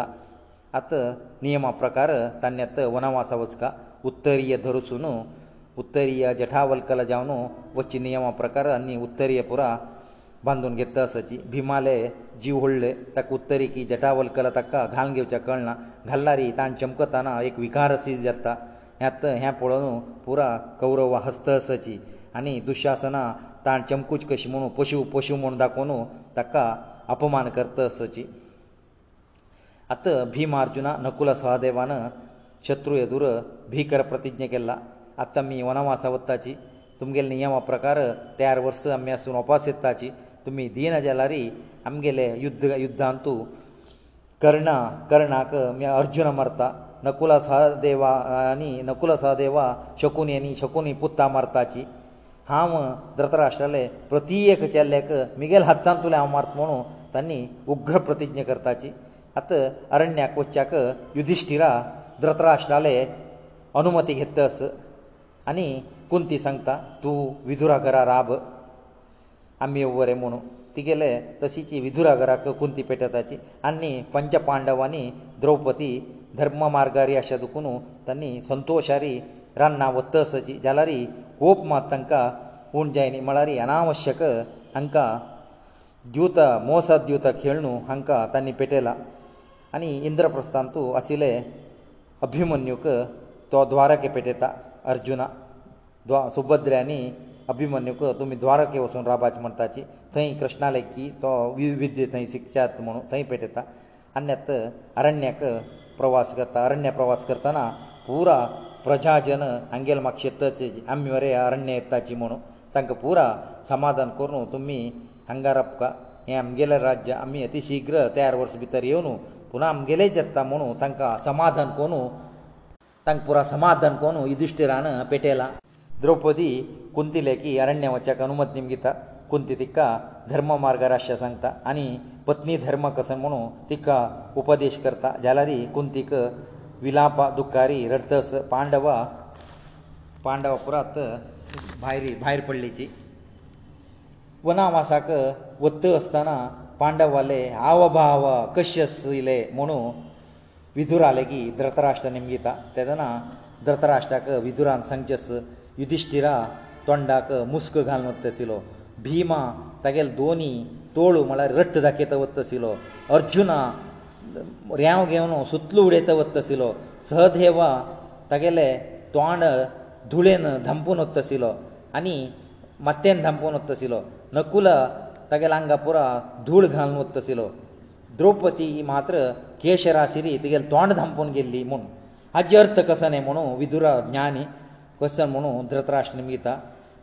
ಅತ ನಿಯಮ ಪ್ರಕಾರ ತನ್ನೆತ್ತ ವನವಾಸವಸ್ಕ ಉತ್ತರೀಯ ಧರುಸುನು ಉತ್ತರೀಯ ಜಠಾವಲ್ಕಲ ಜಾವನು ವಚ್ಚಿ ನಿಯಮ ಪ್ರಕಾರ ಅನ್ನಿ ಉತ್ತರಿಯ ಪುರ ಬಂದೂನ್ ಗೆತ್ತ ಸಚಿ ಭೀಮಾಲೆ ಜೀವ ಹೊಳ್ಳೆ ತಕ್ಕ ಉತ್ತರಿಕಿ ಜಠಾವಲ್ಕಲ ತಕ್ಕ ಘಾಲ್ ಗೆವಚ ಕಳ್ನ ಘಲ್ಲಾರಿ ತಾನ್ ಚಮ್ಕತಾನ ಏಕ್ ವಿಕಾರಸಿ ಜರ್ತ ಹ್ಯಾತ್ ಹ್ಯಾ ಪೊಳನು ಪುರ ಕೌರವ ಹಸ್ತ ಸಚಿ ಅನಿ ದುಶಾಸನ ತಾನ್ ಚಮ್ಕುಚ್ ಕಶಿ ಮನು ಪಶು ಪಶು ಮನು ದಾಕೋನು ತಕ್ಕ ಅಪಮಾನ ಕರ್ತ ಸಚಿ ಅತ್ತ ಭೀಮಾರ್ಜುನ ನಕುಲ ಸಹದೇವನ ಶತ್ರು ಎದುರು ಭೀಕರ ಪ್ರತಿಜ್ಞೆ ಕೆಲ್ಲ आतां आमी वनवासा वताची तुमगेले नियमा प्रकार तयार वर्स आमी आसून उपास येताची तुमी दिना जाल्यारय आमगेले युद्द युद्धांतू कर्णा कर्णाक अर्जुन मरता नकुला सहदेवा आनी नकुला सहदेवा शकुनी आनी शकुनी पुत्ता मरताची हांव धृतराष्ट्राले प्रत्येक चेल्ल्याक मुगेल हातान तुलें हांव मारत म्हणून तांणी उग्र प्रतिज्ञ करताची आत अरण्याक वच्च्याक युधिश्टिरा धृतराष्ट्राले अनुमती घेत आसा आनी कुंती सांगता तूं विधुरा घरा राब आमी येवं बरें म्हणून तिगेले तशीची विधुरा घराक कुंती पेटयता ताची आनी पंच पांडवांनी द्रौपदी धर्म मार्गारी अशें दुखून तांणी संतोशारी रान्ना वत्तसाची जाल्यार ओप मात तांकां उण जायनी म्हळ्यार अनावश्यक हांकां द्युत मोसा द्युत खेळणु हांकां तांणी पेटयला आनी इंद्रप्रस्थांतू आशिल्ले अभिमन्युक तो द्वारके पेटयता अर्जुना द्वा सुभद्र्यांनी अभिमन्यूक तुमी द्वारके वचून राबाचे म्हणटाची थंय कृष्णालय की तो विविध्य थंय शिकच्यात म्हणून थंय पेटयता अन्यत अरण्याक प्रवास करता अरण्य प्रवास करतना पुरा प्रजाजन हांगेल म्हाका शेतचे आमी मरे अरण्य येताची म्हणून तांकां पुरा समाधान करून तुमी हांगा रपका हें आमगेलें राज्य आमी अतिशिग्र तयार वर्स भितर येवन पुन्हा आमगेलें जेत्ता म्हणून तांकां समाधान करून तांकां पुरो समाधान कोन युधिश्टिरान पेटयला द्रौपदी कुंतिलेकी अरण्य वचक अनुमत निम घेता कुंती तिका धर्म मार्गार आशय सांगता आनी पत्नी धर्म कसं म्हणू तिका उपदेश करता जाल्यारय कुंतीक विलाप दुखारी रडतस पांडवा पांडवा पुरात भायर भायर पडलीची वनावासाक वत्त आसतना पांडव वाले आव भाव कश्य आसले म्हणू ವಿದೂರ ಅಲ್ಲಿಗೆ ಧೃತರಾಷ್ಟಾ ನೀಮಿತಾ ತದನ ಧೃತರಾಷ್ಟಾಕ ವಿದೂರ ಸಂಚಸ್ಯ ಯುಧಿಷ್ಠಿರ ಟೊಂಡಾಕ ಮುಸ್ಕ ಗಾನ ಒತ್ತಸಿಲೋ ಭೀಮ ತಗೇಲ್ ದೊನಿ ತೋಳು ಮಳ ರಟ್ಟ ದಕೇತ ಒತ್ತಸಿಲೋ ಅರ್ಜುನ ರ್ಯಾವು ಗೆವನು ಸುತ್ಲು ಉಡೈತ ಒತ್ತಸಿಲೋ ಸಹದೇವ ತಗಲೇ ಟೊಂಡ ಧುಲೇನ ಧಂಪುನ ಒತ್ತಸಿಲೋ ಅನಿ ಮತ್ತೆನ ಧಂಪುನ ಒತ್ತಸಿಲೋ ನಕುಲ ತಗಲ ಅಂಗಾಪುರ ಧೂಳ್ ಗಾನ ಒತ್ತಸಿಲೋ द्रौपदी ही मात्र केशरासिरी तिगेलें तोंड धांपून गेल्ली म्हूण हाजी अर्थ कसो न्हय म्हणून विदुरा ज्ञानी कसो म्हणून धृतराष्ट्र निमिता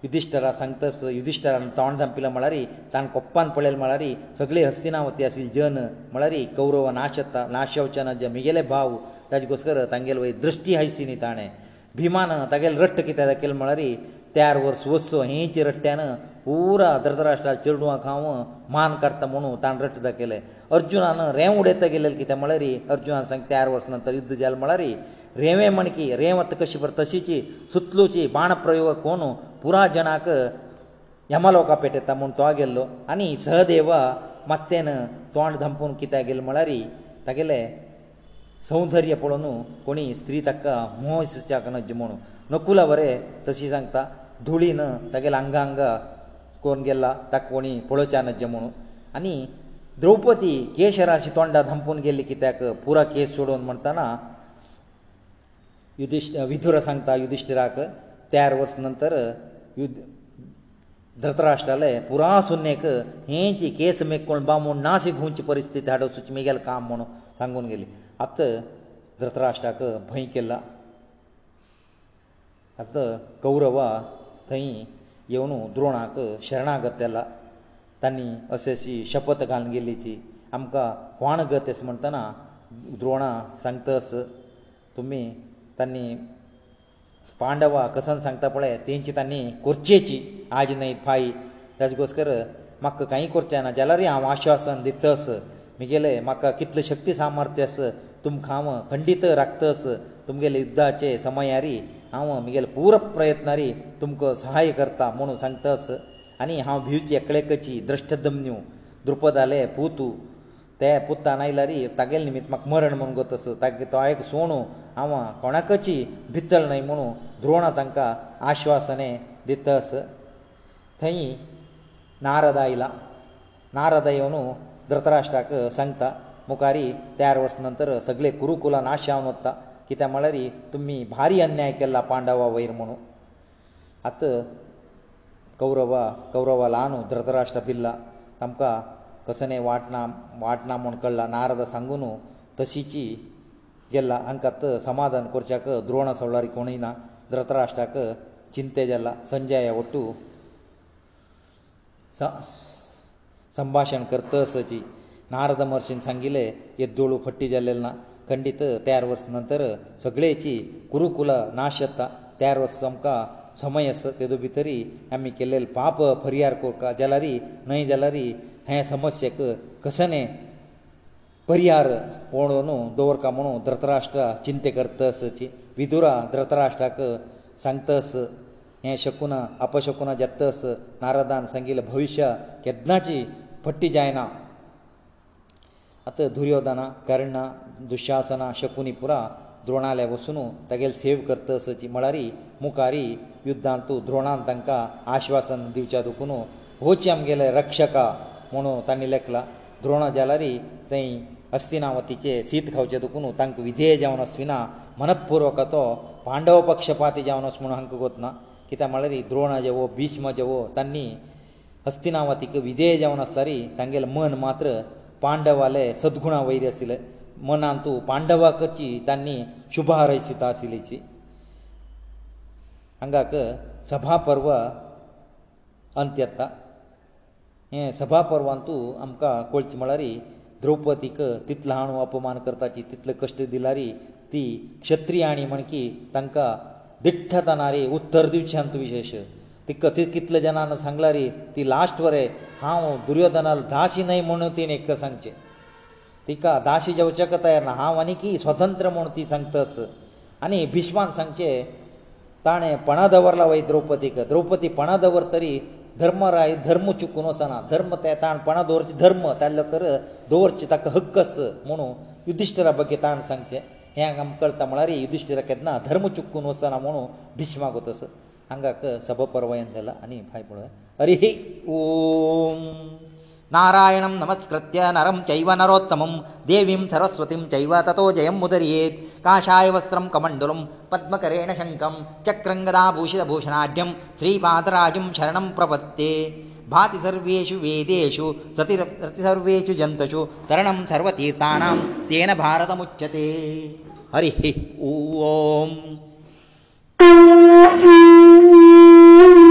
युधिश्टरा सांगतास युधिश्टरान तोंड धांपिलो म्हळ्यार ताणें कोप्पान पळयलें म्हळ्यार सगळे हस्तिनावती आशिल्ली जन म्हळ्यार कौरव नाशता नाशवचन जे म्हगेले भाव ताजे घोसकर तांगेले वय दृश्टी आयसी न्ही ताणें भिमान तागेलें रट्ट कित्याक केलें म्हळ्यार तेर वर्स वस्सो हेंच रट्ट्यान ಪೂರದ್ರದ್ರಾಷ್ಟಾ ಚಿರಣುವಾ ಖಾಂ ಮಾನ್ಕರ್ತಾ ಮನೋ ತಾಂಡ್ರಟ್ದ ಕೆಲೆ ಅರ್ಜುನನ ರೇಮುಡೆ ತಗિલે ಕಿ ತಮಳರಿ ಅರ್ಜುನ ಸಂಕ್ ತ್ಯಾರ್ ವಸನಂತರ ಯುದ್ಧ ಜел ಮಳರಿ ರೇವೆ ಮಣಕಿ ರೇಮತ್ತ ಕಶಿ ಬರ್ತಸಿಚಿ ಸುತ್ತಲುಚಿ ಬಾಣ ಪ್ರಯೋಗ ಕೋನು ಪುರಾ ಜನಾಕ ಯಮಲೋಕ ಪೇಟ ತಮಂಟೋ ಆಗೆಲ್ಲೋ ಅನಿ ಸಹದೇವ ಮತ್ತೆನ ತೋಂಡ ದಂಪನ ಕಿ ತಗೆಲ್ಲ ಮಳರಿ ತಗિલે ಸೌಂದರ್ಯ ಪುಣೋ ಕೊನಿ ಸ್ತ್ರೀ ತಕ್ಕ ಮೋಹಿಸುಚಾಕನ ಜಮಣು ನಕುಲ ಬರೆ ತಸಿ ಸಂತಾ ಧೂಳಿ ನ ತಗಲ ಅಂಗಾಂಗ कोण गेल्ला ताका कोणी पळोवच्या नज म्हणून आनी द्रौपदी केशराची तोंडा धांपून गेल्ली कित्याक पुरा केस सोडून म्हणटना युधिश्ट विधुर सांगता युधिश्टिराक तयार वर्स नंतर युद्ध धृतराष्ट्राले पुरा सुन्नेक हेची केस मेकळून बांबून नाशी घुंवची परिस्थिती हाडोवची मेगेल काम म्हणून सांगून गेली आत धृतराष्ट्राक भंय केला आत कौरवा थंय येवन द्रोणाक शरणागत जाला तांणी अशी अशी शपत घालून गेल्लीची आमकां कोण गत अशें म्हणटना द्रोणा सांगतस तुमी तांणी पांडवा कसन सांगता पळय तेंची तांणी करचेची आज न्हय फाई ताजे गोसकर म्हाका कांय करचें ना जाल्यारय हांव आश्वासन दितस म्हगेलें म्हाका कितलें शक्ती सामर्थ्य आस तुमकां हांव खंडीत राखतस तुमगेले युद्धाचे समयारी हांव म्हगेलो पुरो प्रयत्नारी तुमकां सहाय करता म्हणून सांगतास आनी हांव भिवची एकळेकची द्रश्टदम्यू द्रुपदाले पुतू ते पुतान आयला रे तागेले निमित्त म्हाका मरण म्हूण गो तस तागे तो आयक सोणू हांव कोणाकची भितळ न्हय म्हणून द्रोणा तांकां आश्वासने दितस थंय नारद आयला नारद येवन धृतराष्ट्राक सांगता मुखारी तेरा वर्सां नंतर सगळे कुरुकुला नाश जावन वता कित्याक म्हळ्यार तुमी भारी अन्याय केला पांडवा वयर म्हणून आतां कौरवा कौरवा ल्हान धृतराष्ट्र भिल्ला तांकां कसने वाटना वाटना म्हूण कळ्ळा नारद सांगून तशीची गेल्ला हांकां समाधान करच्याक द्रोण सवळारी कोणय ना धृतराष्ट्राक चिंते जाला संजय वटू संभाशण करतसची नारद महर्शीन सांगिल्लें येद्दोळू फट्टी जाल्लेलें ना खंडीत तयार वर्स नंतर सगळेची कुरुकुल नाश येता तयार वर्स आमकां समय आसा तेदो भितरी आमी केल्लेले पाप फरियार करता जाल्यारय न्हय जाल्यारय हे समस्येक कसने परिहार ओडोवन दवरता म्हणून धृतराष्ट्रा चिंते करतसची विदुरा धृतराष्ट्राक सांगतस हें शकुना अपशकुना जेतस नारदान सांगिल्लें भविश्य केन्नाची पट्टी जायना आतां दुर्योधना कर्ण दुशासना शकुनी पुरा द्रोणाले वसून तागेल सेव करतसची म्हळ्यारी मुखारी युध्दांत तूं द्रोणान तांकां आश्वासन दिवच्या दुखून होची आमगेले रक्षका म्हुणू तांणी लेखला द्रोण जाल्यारी थंय अस्तिनावतीचे सीत खावचे दुखून तांकां विधेय जावन आसविना मनपूर्वक तो पांडव पक्षपाती जावन आस म्हुणू हांकां कोतना कित्याक म्हळ्यार द्रोण जेवो भिश्म जेवो तांणी अस्तिनावतीक विधेय जावन आसल्यारी तांगेले मन मात्र पांडवाले सद्गुणा वयर आशिल्ले ಮನಂತು ಪಾಂಡವಕಚಿ ತನ್ನಿ ಶುಭಾರೈಸಿತಾಸಿಲಿಚಿ ಅಂಗಕ ಸಭಾ ಪರ್ವ ಅಂತ್ಯತ್ತ ಏ ಸಭಾ ಪರ್ವಂತು ಅಮಕ ಕೊಳ್ಚಿ ಮಳರಿ ದ್ರೌಪದಿಕ ತಿತ್ಲಹಾಣು ಅಪಮಾನ ಕರ್ತಾಚಿ ತಿತ್ಲ ಕಷ್ಟ ದಿಲಾರಿ ತಿ ಕ್ಷತ್ರಿಯಾಣಿ ಮಣಕಿ ತಂಕ ದಿಟ್ಟತನಾರಿ ಉತ್ತರ ದಿವಚಂತು ವಿಶೇಷ ತಿ ಕತಿ ಕಿತ್ಲ ಜನನ ಸಂಗಲಾರಿ ತಿ ಲಾಸ್ಟ್ ವರೆ ಹಾವು ದುರ್ಯೋಧನಲ್ ದಾಸಿ ನೈ ಮಣುತಿನೆ ಕ ಸಂಚೆ तिका दाशी जेवचेक तयार ना हांव आनी की स्वतंत्र म्हूण ती सांगतस आनी भिश्मान सांगचे ताणें पणां दवरला वय द्रौपदीक द्रौपदी पणां दवर तरी धर्म राय धर्म चुकून वचना धर्म ते ताण पणां दवरचे धर्म ताल्लो कर दवरचे ताका हक्कस म्हुणू युधिश्टिरा बगे ताण सांगचे हें हांगा कळटा म्हळ्यार युधिश्टिरा केदना धर्म चुकून वचना म्हुणू भिश्माक वतस हांगाक सभा परवयन जाला आनी भायपण हरी ओम नारायणं नमस्कृत्य नरं चैव नरोत्तमं देवीं सरस्वतीं चैव ततो जयं मुदरियेत् काषाय वस्त्रं कमण्डलं पद्मकरेण शङ्कं चक्रङ्गदाभूषितभूषणाढ्यं श्रीपादराजं शरणं प्रपत्ते भाति सर्वेषु वेदेषु सतिरति सर्वेषु जन्तुषु तरणं सर्वतीर्थानां तेन भारतमुच्यते हरिः ॐ